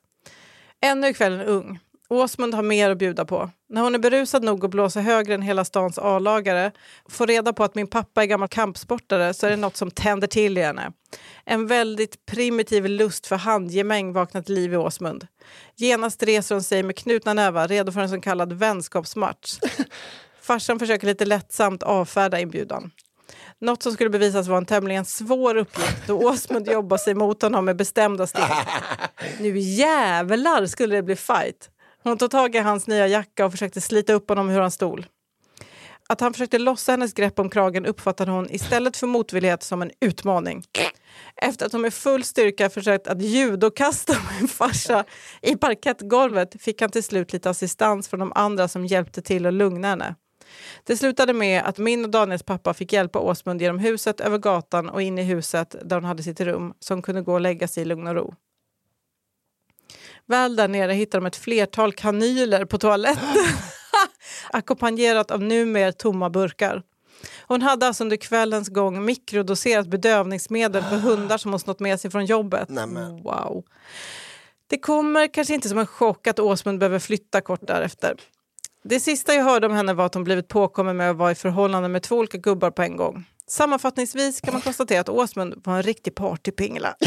Ännu är kvällen ung. Åsmund har mer att bjuda på. När hon är berusad nog att blåsa högre än hela stans A-lagare får reda på att min pappa är gammal kampsportare så är det något som tänder till i henne. En väldigt primitiv lust för handgemäng vaknar till liv i Åsmund. Genast reser hon sig med knutna nävar redo för en så kallad vänskapsmatch. Farsan försöker lite lättsamt avfärda inbjudan. Något som skulle bevisas vara en tämligen svår uppgift då Åsmund jobbar sig mot honom med bestämda steg. Nu jävlar skulle det bli fight. Hon tog tag i hans nya jacka och försökte slita upp honom ur hans stol. Att han försökte lossa hennes grepp om kragen uppfattade hon istället för motvillighet som en utmaning. Efter att hon med full styrka försökt att judokasta min farsa i parkettgolvet fick han till slut lite assistans från de andra som hjälpte till att lugna henne. Det slutade med att min och Daniels pappa fick hjälpa Åsmund genom huset, över gatan och in i huset där hon hade sitt rum som kunde gå och lägga sig i lugn och ro. Väl där nere hittade de ett flertal kanyler på toaletten ackompanjerat av numera tomma burkar. Hon hade alltså under kvällens gång mikrodoserat bedövningsmedel för hundar som hon snott med sig från jobbet. Nämen. Wow. Det kommer kanske inte som en chock att Åsmund behöver flytta kort därefter. Det sista jag hörde om henne var att hon blivit påkommen med att vara i förhållande med två olika gubbar på en gång. Sammanfattningsvis kan man konstatera att Åsmund var en riktig partypingla.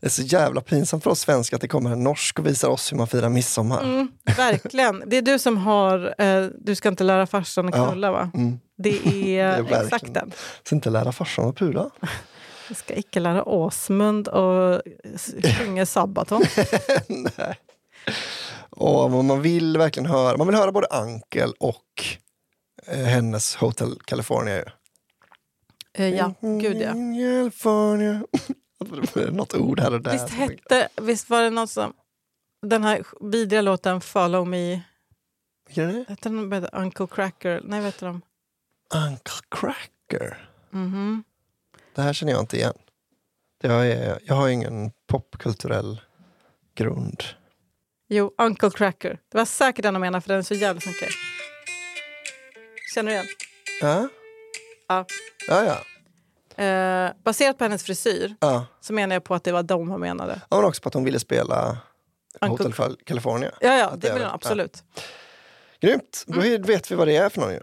Det är så jävla pinsamt för oss svenskar att det kommer en norsk och visar oss hur man firar midsommar. Mm, verkligen. Det är du som har eh, Du ska inte lära farsan att Ja. knulla va? Mm. Det är, exakt den. Så inte lära farsan att pula. Vi ska icke lära Åsmund och s- sjunga Sabaton. Nej. Och vad man vill verkligen höra, man vill höra både Ankel och eh, hennes Hotel California. ju. Eh, ja, gud ja. California. Något ord här och där. Visst, hette, visst var det något som... Den här vidriga låten Follow Me, Vilken är det? hette den med Uncle Cracker? Nej, vet du de? Uncle Cracker. Mhm. Det här känner jag inte igen. Jag, är, jag har ingen popkulturell grund. Jo, Uncle Cracker. Det var säkert den de menade, för den är så jävla sunkig. Känner du igen? Ja, Ja. ja. ja. Eh, baserat på hennes frisyr ja. så menar jag på att det var de hon menade. Ja, Men också på att hon ville spela Uncle- Hotel Cal- California. Ja, ja, det vill hon absolut. Grymt, då Mm. vet vi vad det är för någon. ju.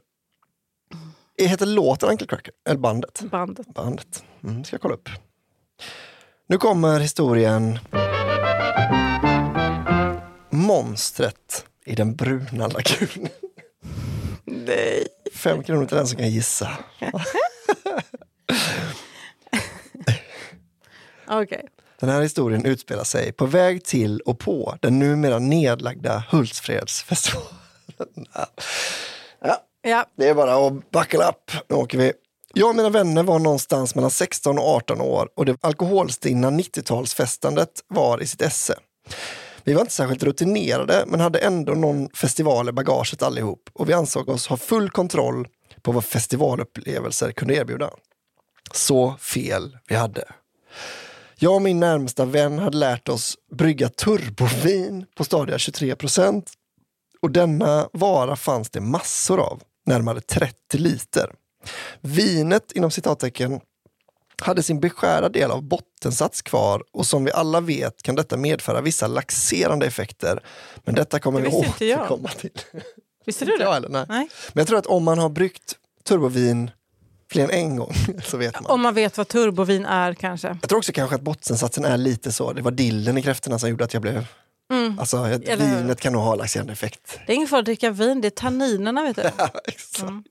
Heter låten Uncle Cracker? Eller bandet? Bandet. Bandet. Mm, ska jag kolla upp. Nu kommer historien. Monstret i den bruna lagunen. Nej. Fem kronor till den som kan gissa. Okej. Den här historien utspelar sig på väg till och på den numera nedlagda Hultsfredsfestivalen. ja, Ja. det är bara att buckle up. Nu åker vi. Jag och mina vänner var någonstans mellan 16 och 18 år och det alkoholstinna 90-talsfestandet var i sitt esse. Vi var inte särskilt rutinerade men hade ändå någon festival i bagaget allihop och vi ansåg oss ha full kontroll på vad festivalupplevelser kunde erbjuda. Så fel vi hade. Jag och min närmsta vän hade lärt oss brygga turbovin på stadiga 23 procent. Och denna vara fanns det massor av, närmare 30 liter. Vinet, inom citattecken, hade sin beskärda del av bottensats kvar och som vi alla vet kan detta medföra vissa laxerande effekter. Men detta kommer Det vi återkomma till. Visste du Inte jag det? heller, nej. Nej. Men jag tror att om man har bryggt turbovin fler än en gång så vet man. Om man vet vad turbovin är kanske. Jag tror också kanske att bottensatsen är lite så, det var dillen i kräftorna som gjorde att jag blev... Mm. Alltså Eller vinet kan nog ha laxerande effekt. Det är ingen fara att dricka vin, det är tanninerna vet du. Exakt. Mm.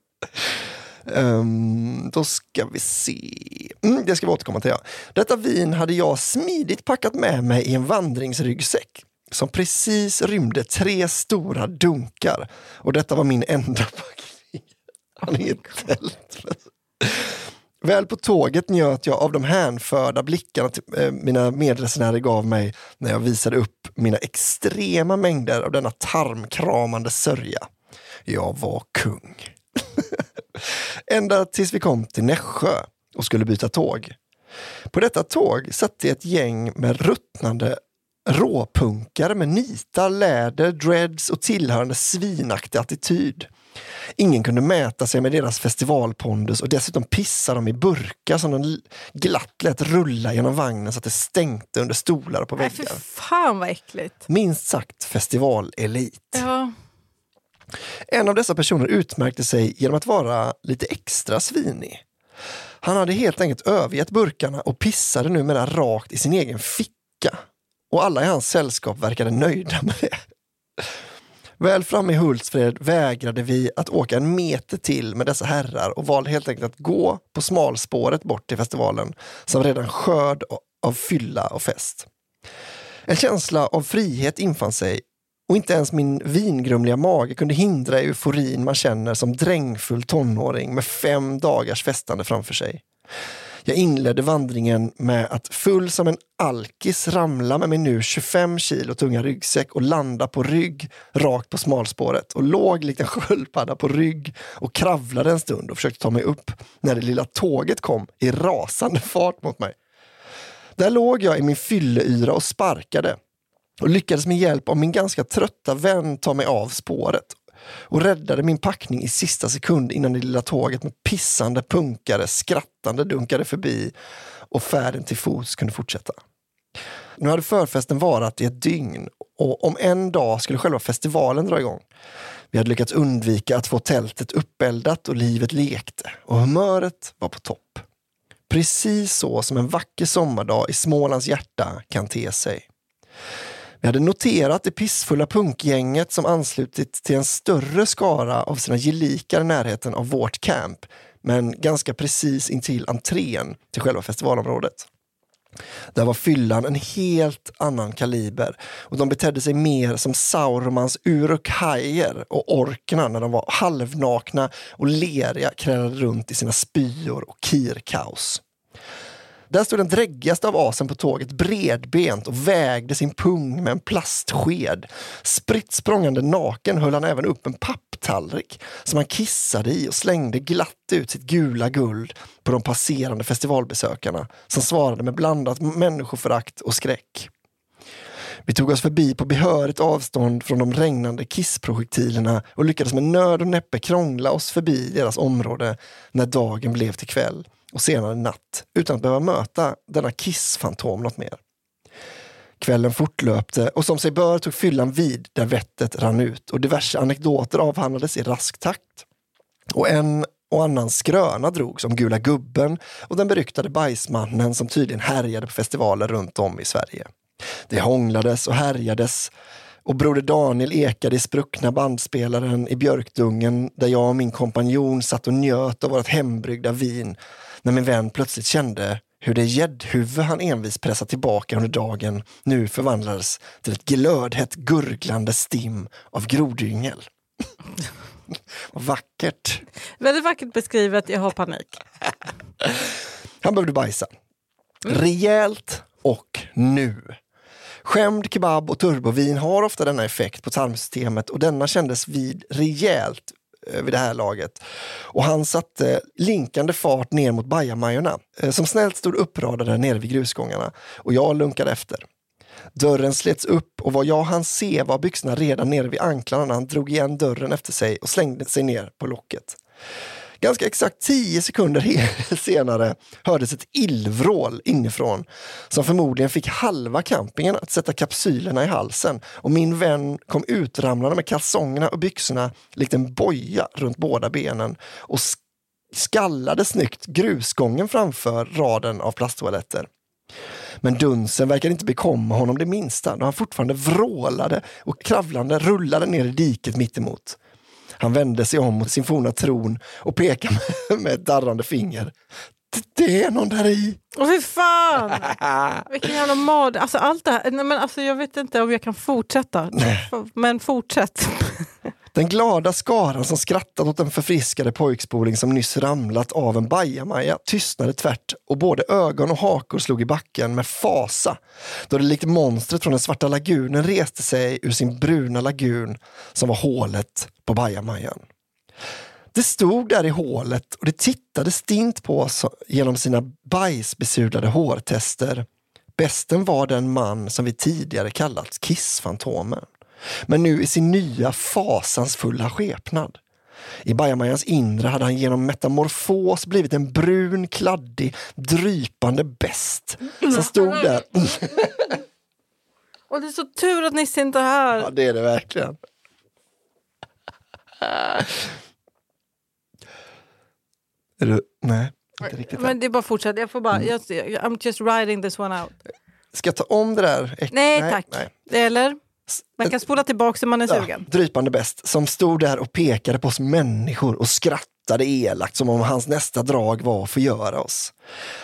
Um, då ska vi se. Mm, det ska vi återkomma till. Ja. Detta vin hade jag smidigt packat med mig i en vandringsryggsäck som precis rymde tre stora dunkar. Och detta var min enda packning. Han är ett tält. Väl på tåget njöt jag av de hänförda blickarna till, eh, mina medresenärer gav mig när jag visade upp mina extrema mängder av denna tarmkramande sörja. Jag var kung. Ända tills vi kom till Nässjö och skulle byta tåg. På detta tåg satt det ett gäng med ruttnande råpunkare med nitar, läder, dreads och tillhörande svinaktig attityd. Ingen kunde mäta sig med deras festivalpondus och dessutom pissade de i burkar som de glatt lät rulla genom vagnen så att det stänkte under stolar och på Nej, för väggar. fan vad äckligt. Minst sagt festivalelit. Ja. En av dessa personer utmärkte sig genom att vara lite extra svinig. Han hade helt enkelt övergett burkarna och pissade numera rakt i sin egen ficka. Och alla i hans sällskap verkade nöjda med det. Väl framme i Hultsfred vägrade vi att åka en meter till med dessa herrar och valde helt enkelt att gå på smalspåret bort till festivalen som redan skörd av fylla och fest. En känsla av frihet infann sig och inte ens min vingrumliga mage kunde hindra euforin man känner som drängfull tonåring med fem dagars festande framför sig. Jag inledde vandringen med att full som en alkis ramla med min nu 25 kilo tunga ryggsäck och landa på rygg rakt på smalspåret och låg likt en sköldpadda på rygg och kravlade en stund och försökte ta mig upp när det lilla tåget kom i rasande fart mot mig. Där låg jag i min fylleyra och sparkade och lyckades med hjälp av min ganska trötta vän ta mig av spåret och räddade min packning i sista sekund innan det lilla tåget med pissande punkare skrattande dunkade förbi och färden till fots kunde fortsätta. Nu hade förfesten varat i ett dygn och om en dag skulle själva festivalen dra igång. Vi hade lyckats undvika att få tältet uppeldat och livet lekte och humöret var på topp. Precis så som en vacker sommardag i Smålands hjärta kan te sig. Vi hade noterat det pissfulla punkgänget som anslutit till en större skara av sina gelikar i närheten av vårt camp, men ganska precis intill entrén till själva festivalområdet. Där var fyllan en helt annan kaliber och de betedde sig mer som Sauromans urukhajer och orkerna när de var halvnakna och leriga krälade runt i sina spyor och kirkaos. Där stod den dräggigaste av asen på tåget bredbent och vägde sin pung med en plastsked. Spritt språngande naken höll han även upp en papptallrik som han kissade i och slängde glatt ut sitt gula guld på de passerande festivalbesökarna som svarade med blandat människoförakt och skräck. Vi tog oss förbi på behörigt avstånd från de regnande kissprojektilerna och lyckades med nöd och näppe krångla oss förbi deras område när dagen blev till kväll och senare natt utan att behöva möta denna kissfantom något mer. Kvällen fortlöpte och som sig bör tog fyllan vid där vettet rann ut och diverse anekdoter avhandlades i rask takt. Och en och annan skröna drogs om Gula gubben och den beryktade bajsmannen som tydligen härjade på festivaler runt om i Sverige. Det hånglades och härjades och Broder Daniel ekade i spruckna bandspelaren i björkdungen där jag och min kompanjon satt och njöt av vårt hembryggda vin när min vän plötsligt kände hur det gäddhuvud han envis pressat tillbaka under dagen nu förvandlades till ett glödhett gurglande stim av grodyngel. Vackert! Väldigt vackert beskrivet, jag har panik. Han behövde bajsa. Rejält och nu. Skämd kebab och turbovin har ofta denna effekt på tarmsystemet och denna kändes vid rejält Eh, vid det här laget. Och han satte linkande fart ner mot bajamajorna eh, som snällt stod uppradade nere vid grusgångarna och jag lunkade efter. Dörren slets upp och vad jag hann se var byxorna redan nere vid anklarna när han drog igen dörren efter sig och slängde sig ner på locket. Ganska exakt tio sekunder senare hördes ett illvrål inifrån som förmodligen fick halva campingen att sätta kapsylerna i halsen och min vän kom utramlande med kalsongerna och byxorna likt en boja runt båda benen och skallade snyggt grusgången framför raden av plasttoaletter. Men dunsen verkade inte bekomma honom det minsta då han fortfarande vrålade och kravlande rullade ner i diket mittemot. Han vände sig om mot sin forna tron och pekade med, med ett darrande finger. Det är någon där i. Åh fy fan! Vilken jävla mad. Alltså allt det här. Nej, men alltså, jag vet inte om jag kan fortsätta. Nej. Men fortsätt. Den glada skaran som skrattade åt den förfriskade pojkspoling som nyss ramlat av en bajamaja tystnade tvärt och både ögon och hakor slog i backen med fasa då det likt monstret från den svarta lagunen reste sig ur sin bruna lagun som var hålet på bajamajan. Det stod där i hålet och det tittade stint på oss genom sina bajsbesudlade hårtester. Bästen var den man som vi tidigare kallat Kissfantomen men nu i sin nya fasansfulla skepnad. I bajamajans inre hade han genom metamorfos blivit en brun, kladdig, drypande bäst som stod där. Och det är så tur att Nisse inte är här. Ja, det är det verkligen. Är du... Nej, inte riktigt. Men det är bara fortsätt. Jag får bara... Mm. I'm just riding this one out. Ska jag ta om det där? Nej, nej tack. Nej. Eller? Man kan spola tillbaka om man är sugen. Ja, drypande bäst, som stod där och pekade på oss människor och skrattade elakt som om hans nästa drag var att förgöra oss.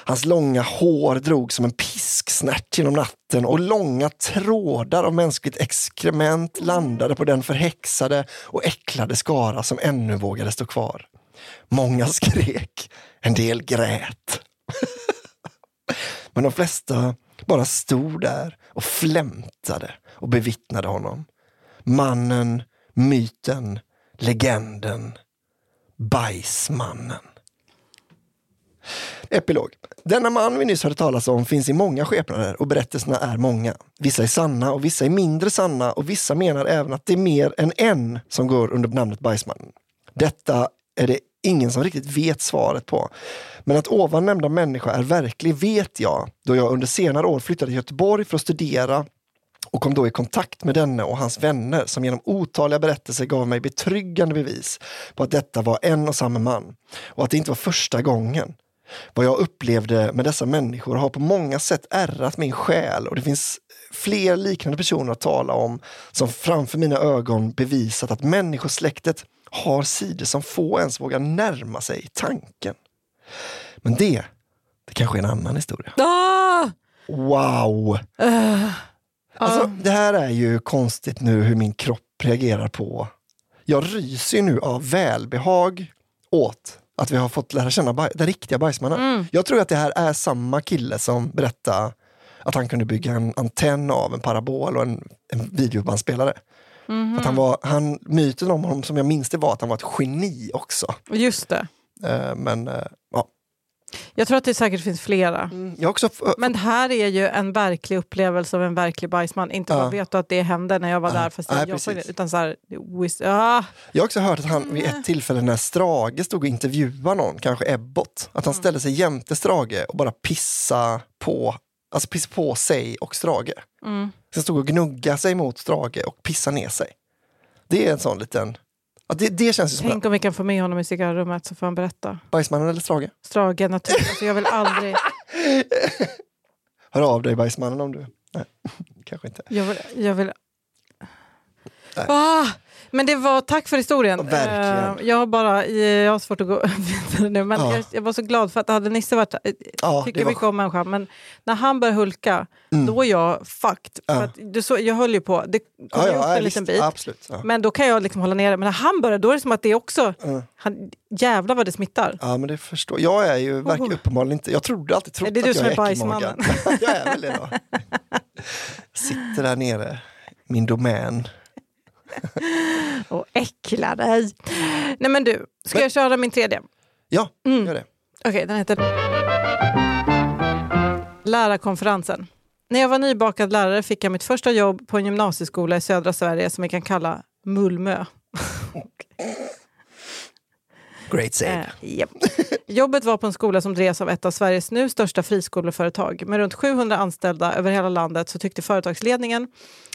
Hans långa hår drog som en pisksnärt genom natten och långa trådar av mänskligt exkrement landade på den förhäxade och äcklade skara som ännu vågade stå kvar. Många skrek, en del grät. Men de flesta bara stod där och flämtade och bevittnade honom. Mannen, myten, legenden, bajsmannen. Epilog. Denna man vi nyss hörde talas om finns i många skepnader och berättelserna är många. Vissa är sanna och vissa är mindre sanna och vissa menar även att det är mer än en som går under namnet Bajsmannen. Detta är det ingen som riktigt vet svaret på. Men att ovan nämnda människa är verklig vet jag, då jag under senare år flyttade till Göteborg för att studera och kom då i kontakt med denne och hans vänner som genom otaliga berättelser gav mig betryggande bevis på att detta var en och samma man och att det inte var första gången. Vad jag upplevde med dessa människor har på många sätt ärrat min själ och det finns fler liknande personer att tala om som framför mina ögon bevisat att människosläktet har sidor som få ens vågar närma sig tanken. Men det, det kanske är en annan historia. Ah! Wow! Uh, Alltså, det här är ju konstigt nu hur min kropp reagerar på. Jag ryser nu av välbehag åt att vi har fått lära känna baj- den riktiga bajsmannen. Mm. Jag tror att det här är samma kille som berättade att han kunde bygga en antenn av en parabol och en, en videobandspelare. Mhm. Att han var, han, myten om honom som jag minns det var att han var ett geni också. Just det. Eh, men eh, ja. Jag tror att det säkert finns flera. jag har också Men det här är ju en verklig upplevelse av en verklig bajsman. Inte bara Ja. vet du att det hände när jag var Ja. där fast jag jobbade, precis. utan så här, whis- ah. Jag har också hört att han vid ett tillfälle när Strage stod och intervjuade någon, kanske Ebbot, att han ställde sig jämte Strage och bara pissa på, alltså pissa på sig och Strage. Mm. Sen stod och gnugga sig mot Strage och pissa ner sig. Det är en sån liten... Ja, det, det känns ju Tänk om vi kan få med honom i cigarrummet så får han berätta. Bajsmannen eller Strage. Strage naturligtvis. Alltså, jag vill aldrig... Hör av dig Bajsmannen om du... Nej, kanske inte. Jag vill... Jag vill. Ah, men det var, tack för historien. Ja, verkligen. Eh, jag har bara jag har svårt att gå vidare nu, men Ja. jag, jag var så glad för att hade Nisse varit eh, Ja, tycker var... mycket om människan, men när han började hulka, Mm. då är jag fucked. Ja. För att du så, jag höll ju på, det kom Ja, ju upp en visst, liten bit. Absolut. Men då kan jag liksom hålla nere. Men när han börjar, då är det som att det också... Mm. Han, jävlar vad det smittar. Ja, men det förstår jag. är ju verkligen Oh. uppenbarligen inte... Jag trodde alltid trott Är det du att jag som är äckligmagad. jag är väl det då. Sitter där nere, min domän. Och äckla dig. Nej men du, ska Men- jag köra min tredje? Ja, Mm. gör det. Okej, den heter Lärarkonferensen. När jag var nybakad lärare fick jag mitt första jobb på en gymnasieskola i södra Sverige som vi kan kalla Mullmö. Great save. Eh, japp. Jobbet var på en skola som drevs av ett av Sveriges nu största friskoleföretag. Med runt 700 anställda över hela landet så tyckte företagsledningen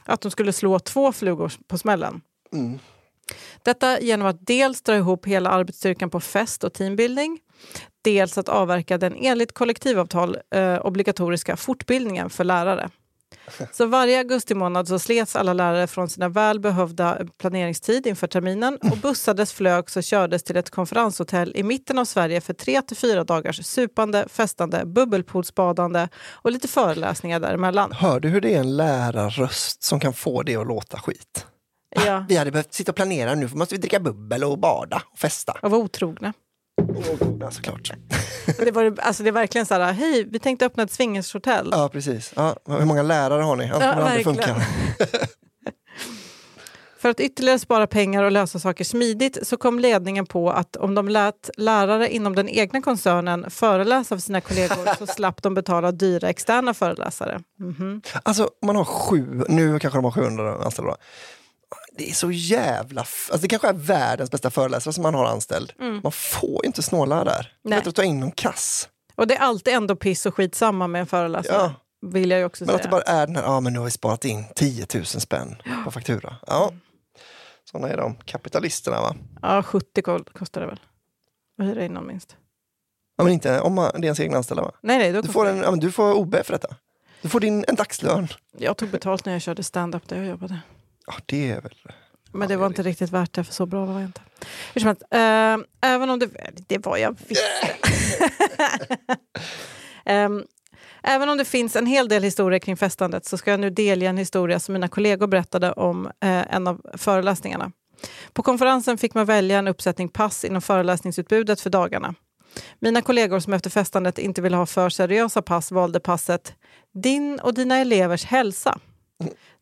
att de skulle slå två flugor på smällen. Mm. Detta genom att dels dra ihop hela arbetsstyrkan på fest och teambuilding, dels att avverka den enligt kollektivavtal eh, obligatoriska fortbildningen för lärare. Så varje augusti månad så slets alla lärare från sina välbehövda planeringstid inför terminen och bussades, flögs och kördes till ett konferenshotell i mitten av Sverige för tre till fyra dagars supande, festande, bubbelpoolsbadande och lite föreläsningar däremellan. Hör du hur det är en lärarröst som kan få det att låta skit? Ja, Vi hade behövt sitta och planera nu, för måste vi dricka bubbel och bada och festa. och var otrogna. Ja, såklart. Och Det, var, alltså det är verkligen så här, hej, vi tänkte öppna ett swingershotell. Ja, precis. Ja, hur många lärare har ni? Ja, kommer det aldrig funka. För att ytterligare spara pengar och lösa saker smidigt så kom ledningen på att om de lät lärare inom den egna koncernen föreläsa för sina kollegor så slapp de betala dyra externa föreläsare. Mhm. Alltså, om man har sju, nu kanske de har 700 anställda. Det är så jävla... Alltså, det kanske är världens bästa föreläsare som man har anställd. Man får ju inte snåla där. Det är bättre att ta in någon kass. Och det är alltid ändå piss och skit samma med en föreläsare. Ja. Vill jag också Men att det säga. bara är den här, ja men nu har vi sparat in 10 000 spänn på faktura. Ja. Sådana är de, kapitalisterna va? Ja, 70 ko- kostar det väl. Att hyra in någon minst. Ja, men inte om man, det är ens egna anställda va? Nej, nej, då Du får, en, ja, men du får OB för detta. Du får din, en dagslön. Jag tog betalt när jag körde stand-up där jag jobbade. Ja, det är väl... Men det var inte riktigt värt det, för så bra var jag inte. Hur eh, även om det... Det var jag visste. Ehm, även om det finns en hel del historier kring festandet så ska jag nu delge en historia som mina kollegor berättade om eh, en av föreläsningarna. På konferensen fick man välja en uppsättning pass inom föreläsningsutbudet för dagarna. Mina kollegor som efter festandet inte ville ha för seriösa pass valde passet Din och dina elevers hälsa.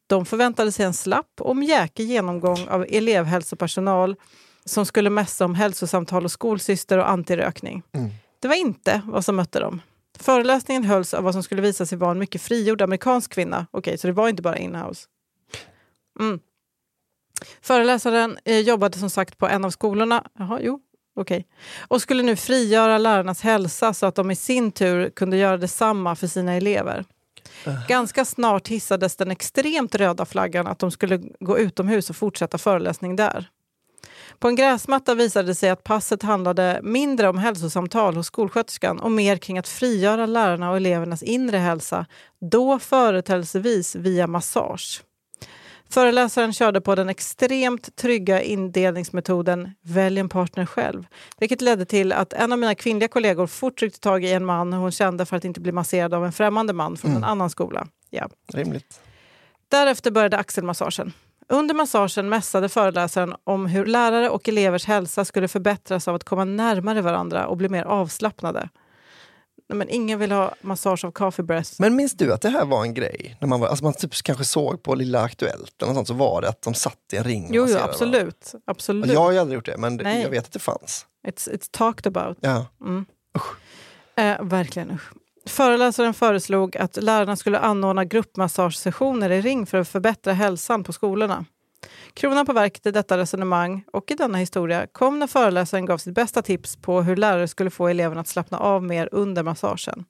De förväntade sig en slapp och mjäkig genomgång av elevhälsopersonal som skulle mässa om hälsosamtal och skolsyster och antirökning. Mm. Det var inte vad som mötte dem. Föreläsningen hölls av vad som skulle visa sig vara en mycket frigjord amerikansk kvinna. Okej, så det var inte bara inhouse. Mm. Föreläsaren eh, jobbade som sagt på en av skolorna. Jaha, jo, okej. Och skulle nu frigöra lärarnas hälsa så att de i sin tur kunde göra detsamma för sina elever. Eh. Ganska snart hissades den extremt röda flaggan att de skulle gå utomhus och fortsätta föreläsning där. På en gräsmatta visade det sig att passet handlade mindre om hälsosamtal hos skolsköterskan och mer kring att frigöra lärarna och elevernas inre hälsa, då företrädesvis via massage. Föreläsaren körde på den extremt trygga indelningsmetoden Välj en partner själv, vilket ledde till att en av mina kvinnliga kollegor fort tryckte tag i en man hon kände för att inte bli masserad av en främmande man från Mm. en annan skola. Ja. Rimligt. Därefter började axelmassagen. Under massagen mässade föreläsaren om hur lärare och elevers hälsa skulle förbättras av att komma närmare varandra och bli mer avslappnade. Nej, Men ingen vill ha massage av coffee breath. Men minns du att det här var en grej? När man, var, alltså man typ kanske såg på Lilla Aktuellt eller sånt, så var det att de satt i en ring. Jo, jo absolut. varandra. absolut. Jag har ju aldrig gjort det, men Nej. jag vet att det fanns. It's, it's talked about. Ja. Mm. Eh, verkligen usch. Föreläsaren föreslog att lärarna skulle anordna gruppmassagesessioner i ring för att förbättra hälsan på skolorna. Kronan på verket i detta resonemang och i denna historia kom när föreläsaren gav sitt bästa tips på hur lärare skulle få eleverna att slappna av mer under massagen.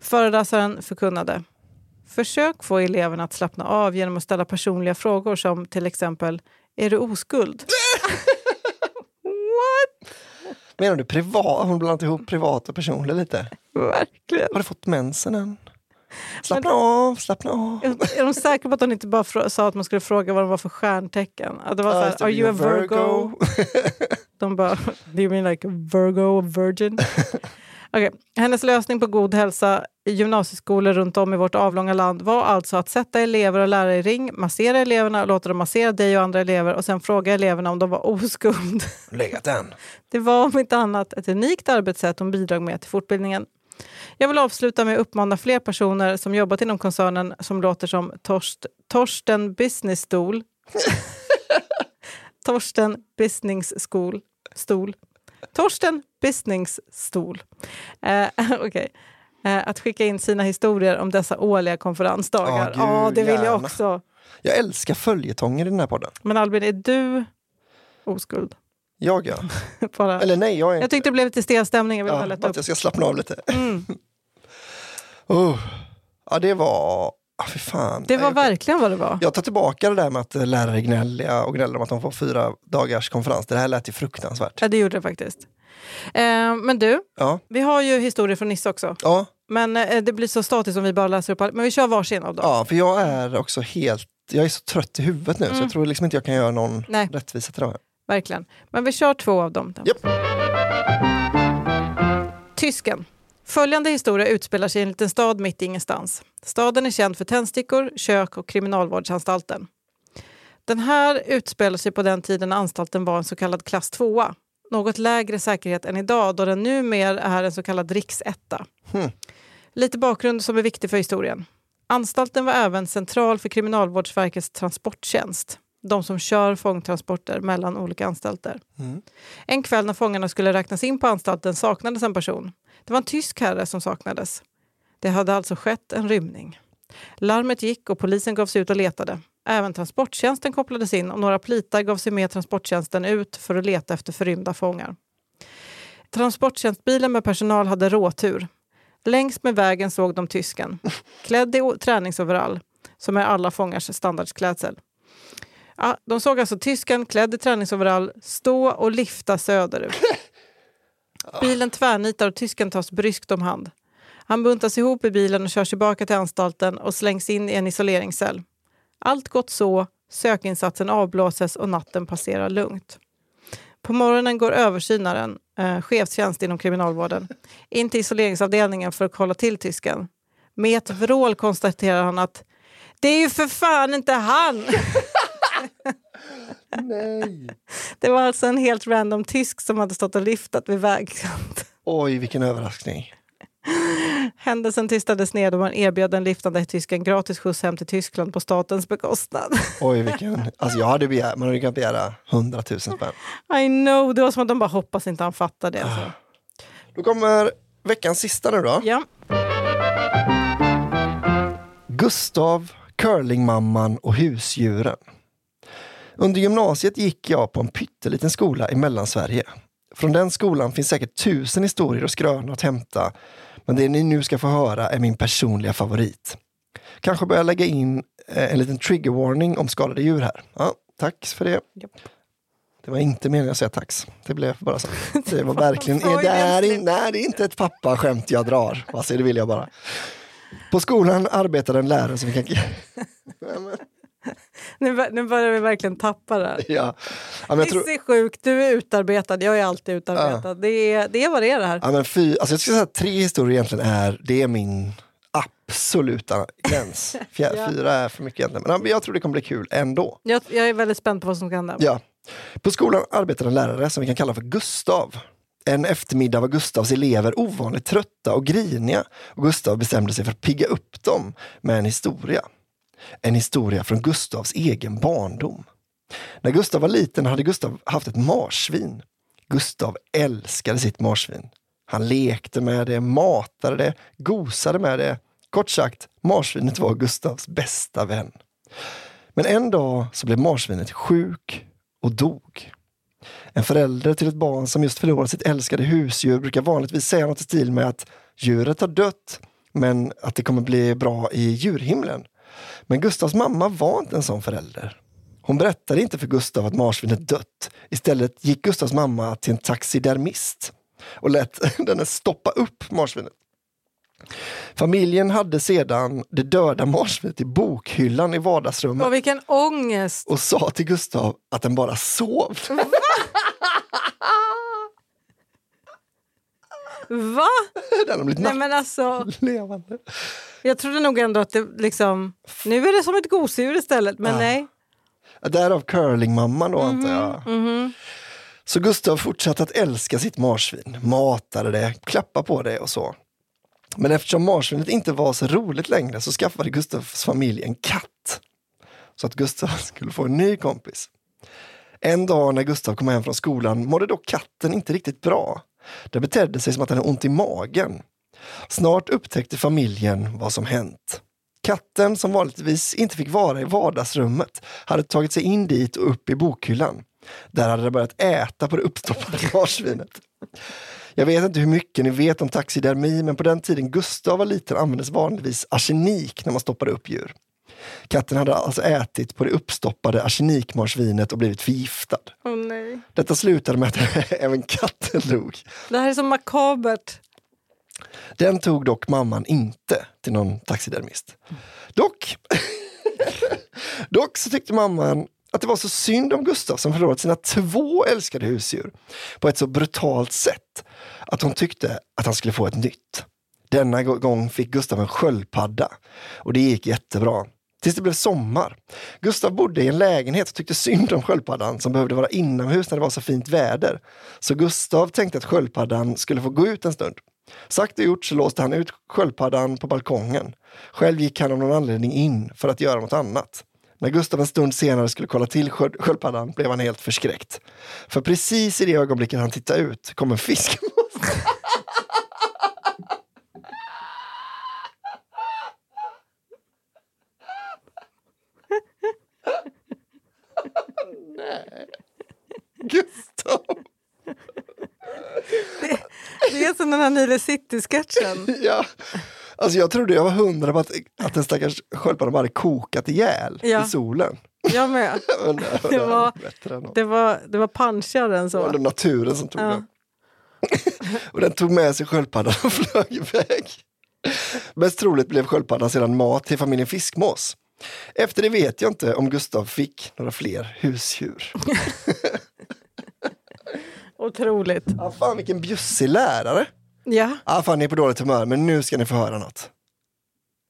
Föreläsaren förkunnade Försök få eleverna att slappna av genom att ställa personliga frågor som till exempel Är du oskuld? What? Menar du privat? Hon blandat ihop privat och personligt lite. Verkligen. Har du fått mensen än? Slappna av, slappna av. Är de säkra på att hon inte bara sa att man skulle fråga vad de var för stjärntecken? Att det var så här, det, are you a you're Virgo? De bara, do you mean like Virgo or virgin? Okej, Hennes lösning på god hälsa i gymnasieskolor runt om i vårt avlånga land var alltså att sätta elever och lärare i ring, massera eleverna och låta dem massera dig och andra elever och sen fråga eleverna om de var oskuld. Legat än. Det var om inte annat ett unikt arbetssätt hon bidrog med till fortbildningen. Jag vill avsluta med att uppmana fler personer som jobbat inom koncernen som låter som Torst, Torsten Business Stol. Torsten Business School. Stol. Torsten Business Stol. Eh, Okej. Eh, att skicka in sina historier om dessa årliga konferensdagar. Ja, Ja, gud, det vill jag gärna. också. Jag älskar följetonger i den här podden. Men Albin, är du oskuld? Jag ja. Bara. Eller nej, jag är Jag inte. tyckte det blev lite stel stämning. Jag vill Ja, bara upp. att jag ska slappna av lite. Mm. Oh. Ja, det var... Ah, fy fan. Det var Nej, verkligen vad det var. Jag tar tillbaka det där med att lärare är gnälliga och gnäller om att de får fyra dagars konferens. Det här lät ju fruktansvärt. Ja, det gjorde det faktiskt. Eh, men du, Ja, vi har ju historier från Nisse också. ja, Men eh, det blir så statiskt om vi bara läser upp allt. Men vi kör varsin av dem. ja, för jag är också helt... Jag är så trött i huvudet nu så Mm. jag tror liksom inte jag kan göra någon Nej. rättvisa till det här. Verkligen. Men vi kör två av dem. Japp. Tysken. Följande historia utspelar sig i en liten stad mitt i ingenstans. Staden är känd för tändstickor, kök och kriminalvårdsanstalten. Den här utspelar sig på den tiden anstalten var en så kallad klass 2 Något lägre säkerhet än idag då den numera är en så kallad riksetta. Hmm. Lite bakgrund som är viktig för historien. Anstalten var även central för Kriminalvårdsverkets transporttjänst. De som kör fångtransporter mellan olika anstalter. Mm. En kväll när fångarna skulle räknas in på anstalten saknades en person. Det var en tysk herre som saknades. Det hade alltså skett en rymning. Larmet gick och polisen gav sig ut och letade. Även transporttjänsten kopplades in och några plitar gav sig med transporttjänsten ut för att leta efter förrymda fångar. Transporttjänstbilen med personal hade råtur. Längs med vägen såg de tysken, klädd i träningsoverall, som är alla fångars standardklädsel. Ja, de såg alltså tysken klädd i träningsoverall stå och lifta söderut. Bilen tvärnitar och tysken tas bryskt om hand. Han buntas ihop i bilen och körs tillbaka till anstalten och slängs in i en isoleringscell. Allt gott så, sökinsatsen avblåses och natten passerar lugnt. På morgonen går översynaren, eh, chefstjänst inom kriminalvården, in till isoleringsavdelningen för att kolla till tysken. Med ett vrål konstaterar han att det är ju för fan inte han! Nej. Det var alltså en helt random tysk som hade stått och lyftat vid vägkanten. Oj, vilken överraskning. Händelsen tystades ner då man erbjöd den liftande tysken gratis skjuts hem till Tyskland på statens bekostnad. Oj, vilken... Alltså jag hade begärt, man hade kunnat begära hundratusen spänn. I know, det var som att de bara hoppas inte han fattar det. Alltså. Då kommer veckans sista nu då. Ja. Gustav, curlingmamman och husdjuren. Under gymnasiet gick jag på en pytteliten skola i Mellansverige. Från den skolan finns säkert tusen historier och skrönor att hämta, men det ni nu ska få höra är min personliga favorit. Kanske börja lägga in eh, en liten trigger warning om skadade djur här. Ja, tack för det. Japp. Det var inte meningen att säga tax. Det blev bara så. Det var verkligen, det är, nej, det är inte ett pappaskämt jag drar. Alltså, det vill jag bara. På skolan arbetade en lärare som vi kan... Nu, nu börjar vi verkligen tappa det här. Ja. Ja, men jag tror, Nisse är sjuk, du är utarbetad, jag är alltid utarbetad. Det, är, det är vad det är det här. ja, men fy, alltså jag skulle säga att tre historier egentligen är, det är min absoluta gräns. Fjär, Ja. Fyra är för mycket egentligen, men ja, jag tror det kommer bli kul ändå. Jag, jag är väldigt spänd på vad som ska hända. Ja. På skolan arbetade en lärare som vi kan kalla för Gustav. En eftermiddag var Gustavs elever ovanligt trötta och griniga och Gustav bestämde sig för att pigga upp dem med en historia. En historia från Gustavs egen barndom. När Gustav var liten hade Gustav haft ett marsvin. Gustav älskade sitt marsvin. Han lekte med det, matade det, gosade med det. Kort sagt, marsvinet var Gustavs bästa vän. Men en dag så blev marsvinet sjuk och dog. En förälder till ett barn som just förlorat sitt älskade husdjur brukar vanligtvis säga något i stil med att djuret har dött, men att det kommer bli bra i djurhimlen. Men Gustavs mamma var inte en sån förälder. Hon berättade inte för Gustav att marsvinet dött. Istället gick Gustavs mamma till en taxidermist och lät denne stoppa upp marsvinet. Familjen hade sedan det döda marsvinet i bokhyllan i vardagsrummet Och vilken ångest! och sa till Gustav att den bara sov. Va? den har blivit Nej men alltså, nattlevande. jag trodde nog ändå att det liksom... Nu är det som ett gosedjur istället, men Ja. nej. Därav curlingmamman då antar jag. Mhm. Så Gustav fortsatte att älska sitt marsvin, matade det, klappade på det och så. Men eftersom marsvinet inte var så roligt längre så skaffade Gustavs familj en katt. Så att Gustav skulle få en ny kompis. En dag när Gustav kom hem från skolan mådde dock katten inte riktigt bra. Det betedde sig som att han hade ont i magen. Snart upptäckte familjen vad som hänt. Katten, som vanligtvis inte fick vara i vardagsrummet, hade tagit sig in dit och upp i bokhyllan. Där hade den börjat äta på det uppstoppade marsvinet. Jag vet inte hur mycket ni vet om taxidermi, men på den tiden Gustav var liten användes vanligtvis arsenik när man stoppade upp djur. Katten hade alltså ätit på det uppstoppade arsenikmarsvinet och blivit förgiftad. Åh nej. Detta slutade med att även katten dog. Det här är så makabert. Den tog dock mamman inte till någon taxidermist. Dock, dock så tyckte mamman att det var så synd om Gustav som förlorat sina två älskade husdjur på ett så brutalt sätt att hon tyckte att han skulle få ett nytt. Denna gå- gång fick Gustav en sköldpadda och det gick jättebra. Tills det blev sommar. Gustav bodde i en lägenhet och tyckte synd om sköldpaddan som behövde vara inomhus när det var så fint väder. Så Gustav tänkte att sköldpaddan skulle få gå ut en stund. Sagt och gjort så låste han ut sköldpaddan på balkongen. Själv gick han av någon anledning in för att göra något annat. När Gustav en stund senare skulle kolla till sköldpaddan blev han helt förskräckt. För precis i det ögonblicket han tittade ut kom en fiskmås. Gustav! Det är som den här Nile City-sketchen. Ja. Alltså jag trodde jag var hundra på att, att den stackars sköldpaddan bara hade kokat ihjäl Ja. i solen. Jag med. Men det, Det det var-. Det var, det var punchigare än Det var så. naturen som tog Ja. den. och den tog med sig sköldpaddan och flög iväg. Mest troligt blev sköldpaddan sedan mat till familjen Fiskmås. Efter det vet jag inte om Gustav fick några fler husdjur. Otroligt. Ah, fan vilken bjussig lärare. Ja, Ah, fan ni är på dåligt humör men nu ska ni få höra något.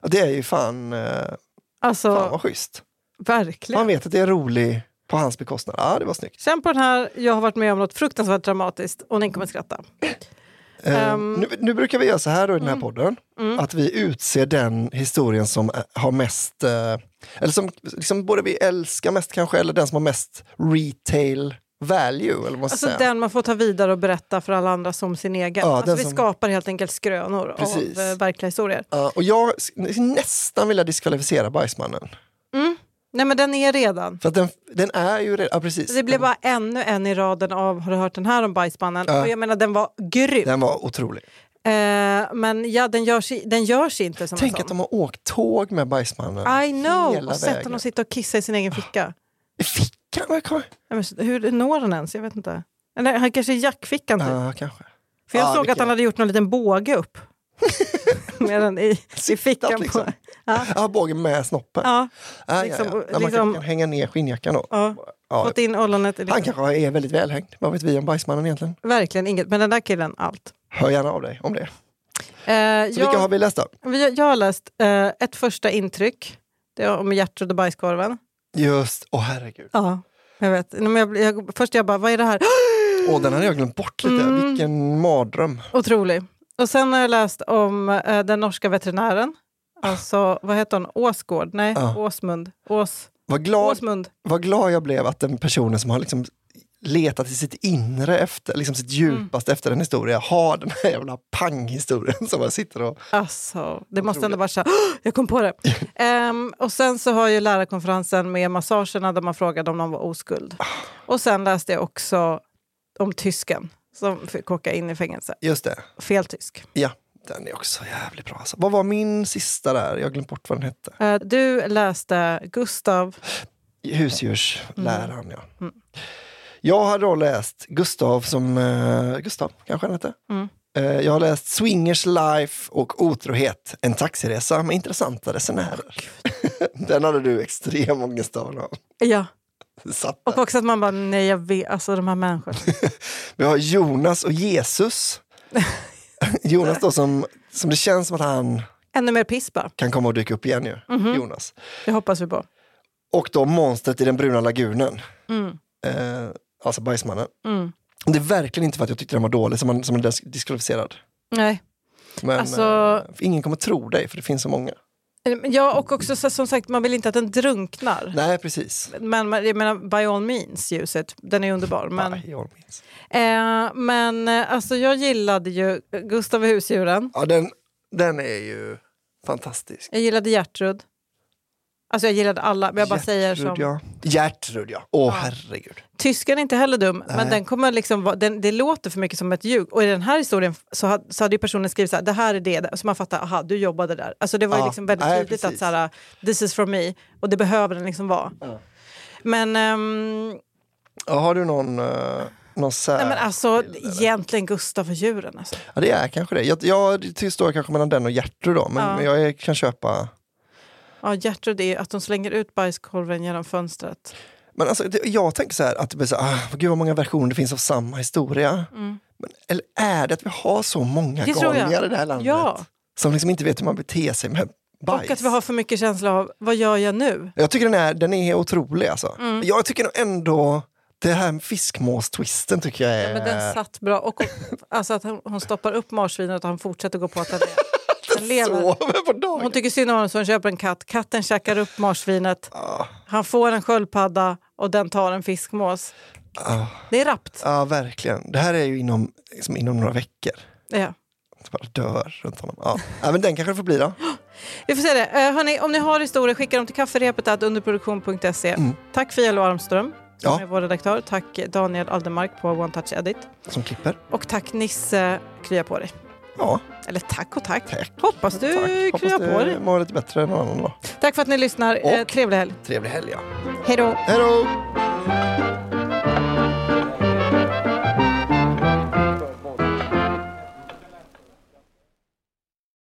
Det är ju fan, eh, fan alltså vad schysst. verkligen. Man vet att det är rolig på hans bekostnad. Ja, det var snyggt. Känn på den här, jag har varit med om något fruktansvärt dramatiskt och ni kommer skratta. Eh, nu, nu brukar vi göra så här då i den här podden, att vi utser den historien som eh, har mest, eh, eller som liksom både vi älskar mest kanske, eller den som har mest retail value. Eller vad Alltså säga. den man får ta vidare och berätta för alla andra som sin egen. Ja, alltså, vi som- skapar helt enkelt skrönor Precis. av eh, verkliga historier. Ja, och jag nästan vill jag diskvalificera Bajsmannen. Nej men den är redan. För den, den är ju redan, ja precis. Det blev bara ännu en i raden av, har du hört den här om bajsmannen? Ja. Och jag menar den var grym. Den var otrolig. Eh, men ja, den görs, den görs inte som Tänk att de har åkt tåg med Bajsmannen I know! hela Och sett vägen. honom sitta och kissa i sin egen ficka. I fickan Kan, kan, Nej, men Hur når han ens? Jag vet inte. Eller han kanske i jackfickan typ. ja, kanske. För jag Ja, såg att han hade gjort någon liten båge upp. med den i, i fickan. liksom. På. Ja, Ja, bågen med snoppen. ja, Ja, liksom- ja, ja. Man liksom- kan, kan hänga ner skinnjackan då. ja. Ja, Fått in ollonet. i han Liksom. kanske är väldigt välhängd. Vad vet vi om bajsmannen egentligen? Verkligen inget. Men den där killen, allt. Hör gärna av dig om det. Eh, Så jag, vilka har vi läst då? jag har läst eh, ett första intryck. Det är om Gertrud och bajskorven. Just, åh herregud. Ja, jag vet. Men jag, jag, först jag bara, vad är det här? Åh, den hade jag glömt bort lite. Mm. Vilken mardröm. Otrolig. Och sen har jag läst om eh, den norska veterinären. Alltså, vad heter hon? Åsgård? Nej, Ja. Åsmund. Ås, Vad glad, Åsmund. vad glad jag blev att den personen som har liksom letat i sitt inre efter, liksom sitt djupaste efter en historia, har den här jävla panghistorien som man sitter och... Alltså, det måste ändå vara så här, "Åh, jag kom på det. Ehm, och sen så har ju lärarkonferensen med massagerna där man frågade om de var oskuld. Och sen läste jag också om tysken som fick åka in i fängelse. Just det, Fel tysk. ja. Den är också jävligt bra. Alltså. Vad var min sista där? Jag har glömt bort vad den hette. Eh, du läste Gustav. Husdjursläraren, ja. Mm. Jag har då läst Gustav som... eh, Gustav, kanske han hette? Mm. Eh, jag har läst Swingers Life och Otrohet, en taxiresa med intressanta resenärer. Den hade du extrem ångest av. Ja, och också att man bara, nej jag vet, alltså de här människorna. Vi har Jonas och Jesus. Jonas då som, som det känns som att han Ännu mer piss bara. kan komma och dyka upp igen ju. Mhm. Jonas. Det hoppas vi på. Och då monstret i den bruna lagunen. Mm. Eh, alltså bajsmannen. Mm. Det är verkligen inte för att jag tyckte den var dålig som man, som man diskvalificerad. Nej. Men Alltså- eh, ingen kommer tro dig för det finns så många. Ja, och också så, som sagt, man vill inte att den drunknar. Nej, precis. Men jag menar, by all means, ljuset. Den är underbar. Men, Nej, jag minns. eh, men eh, alltså, jag gillade ju Gustav och husdjuren. Ja, den, den är ju fantastisk. Jag gillade Gertrud. Alltså jag gillade alla, men jag bara säger som... ja. Gertrud, ja. Åh, Ja. herregud. Tysken är inte heller dum, Nej. men den kommer liksom den, det låter för mycket som ett ljug. Och i den här historien så hade, så hade ju personen skrivit så här, det här är det, så man fattar, aha, du jobbade där. Alltså det var ju Ja, liksom väldigt nej, tydligt precis. att så här, this is from me, och det behöver den liksom vara. Ja. Men, Ja, har du någon, uh, någon sär... nej, men alltså eller? egentligen Gustav och djuren. Alltså. Ja, det är kanske det. Jag, jag det står kanske mellan den och Gertrud då, men, Ja. men jag kan köpa... Ja, Gertrud är att de slänger ut bajskorven genom fönstret. Men alltså, det, jag tänker så här, att det blir så, ah, gud vad många versioner det finns av samma historia. Mm. Men, eller är det att vi har så många Det galningar i det här landet? Ja, Som liksom inte vet hur man beter sig med bajs. och att vi har för mycket känsla av, vad gör jag nu? Jag tycker den är, den är otrolig alltså. Mm. Jag tycker nog ändå, det här med fiskmås-twisten tycker jag är... Ja, men den satt bra. Och, alltså att hon, stoppar upp marsvinet och han fortsätter gå på att den lever. Sover på dagen. Hon tycker synd om honom så hon köper en katt. Katten käkar upp marsvinet. Ah, Han får en sköldpadda och den tar en fiskmås. ah, Det är rappt. ah, verkligen. Det här är ju inom, liksom inom några veckor. Ja. Det bara dör runt honom. Ja. Ja, men den kanske det får bli då. Vi får se det. Uh, hörni, om ni har historier, skicka dem till kafferepet underproduktion.se. Mm. Tack Fia Armström som Ja. är vår redaktör. Tack Daniel Aldermark på One Touch Edit. Som klipper. Och tack Nisse, krya på dig. Ja, Eller tack och tack. tack. Hoppas du Tack. kryar på dig. mår lite bättre än någon annan dag. Tack för att ni lyssnar. Eh, Och- trevlig helg. Trevlig helg ja. Hej då. Hej då!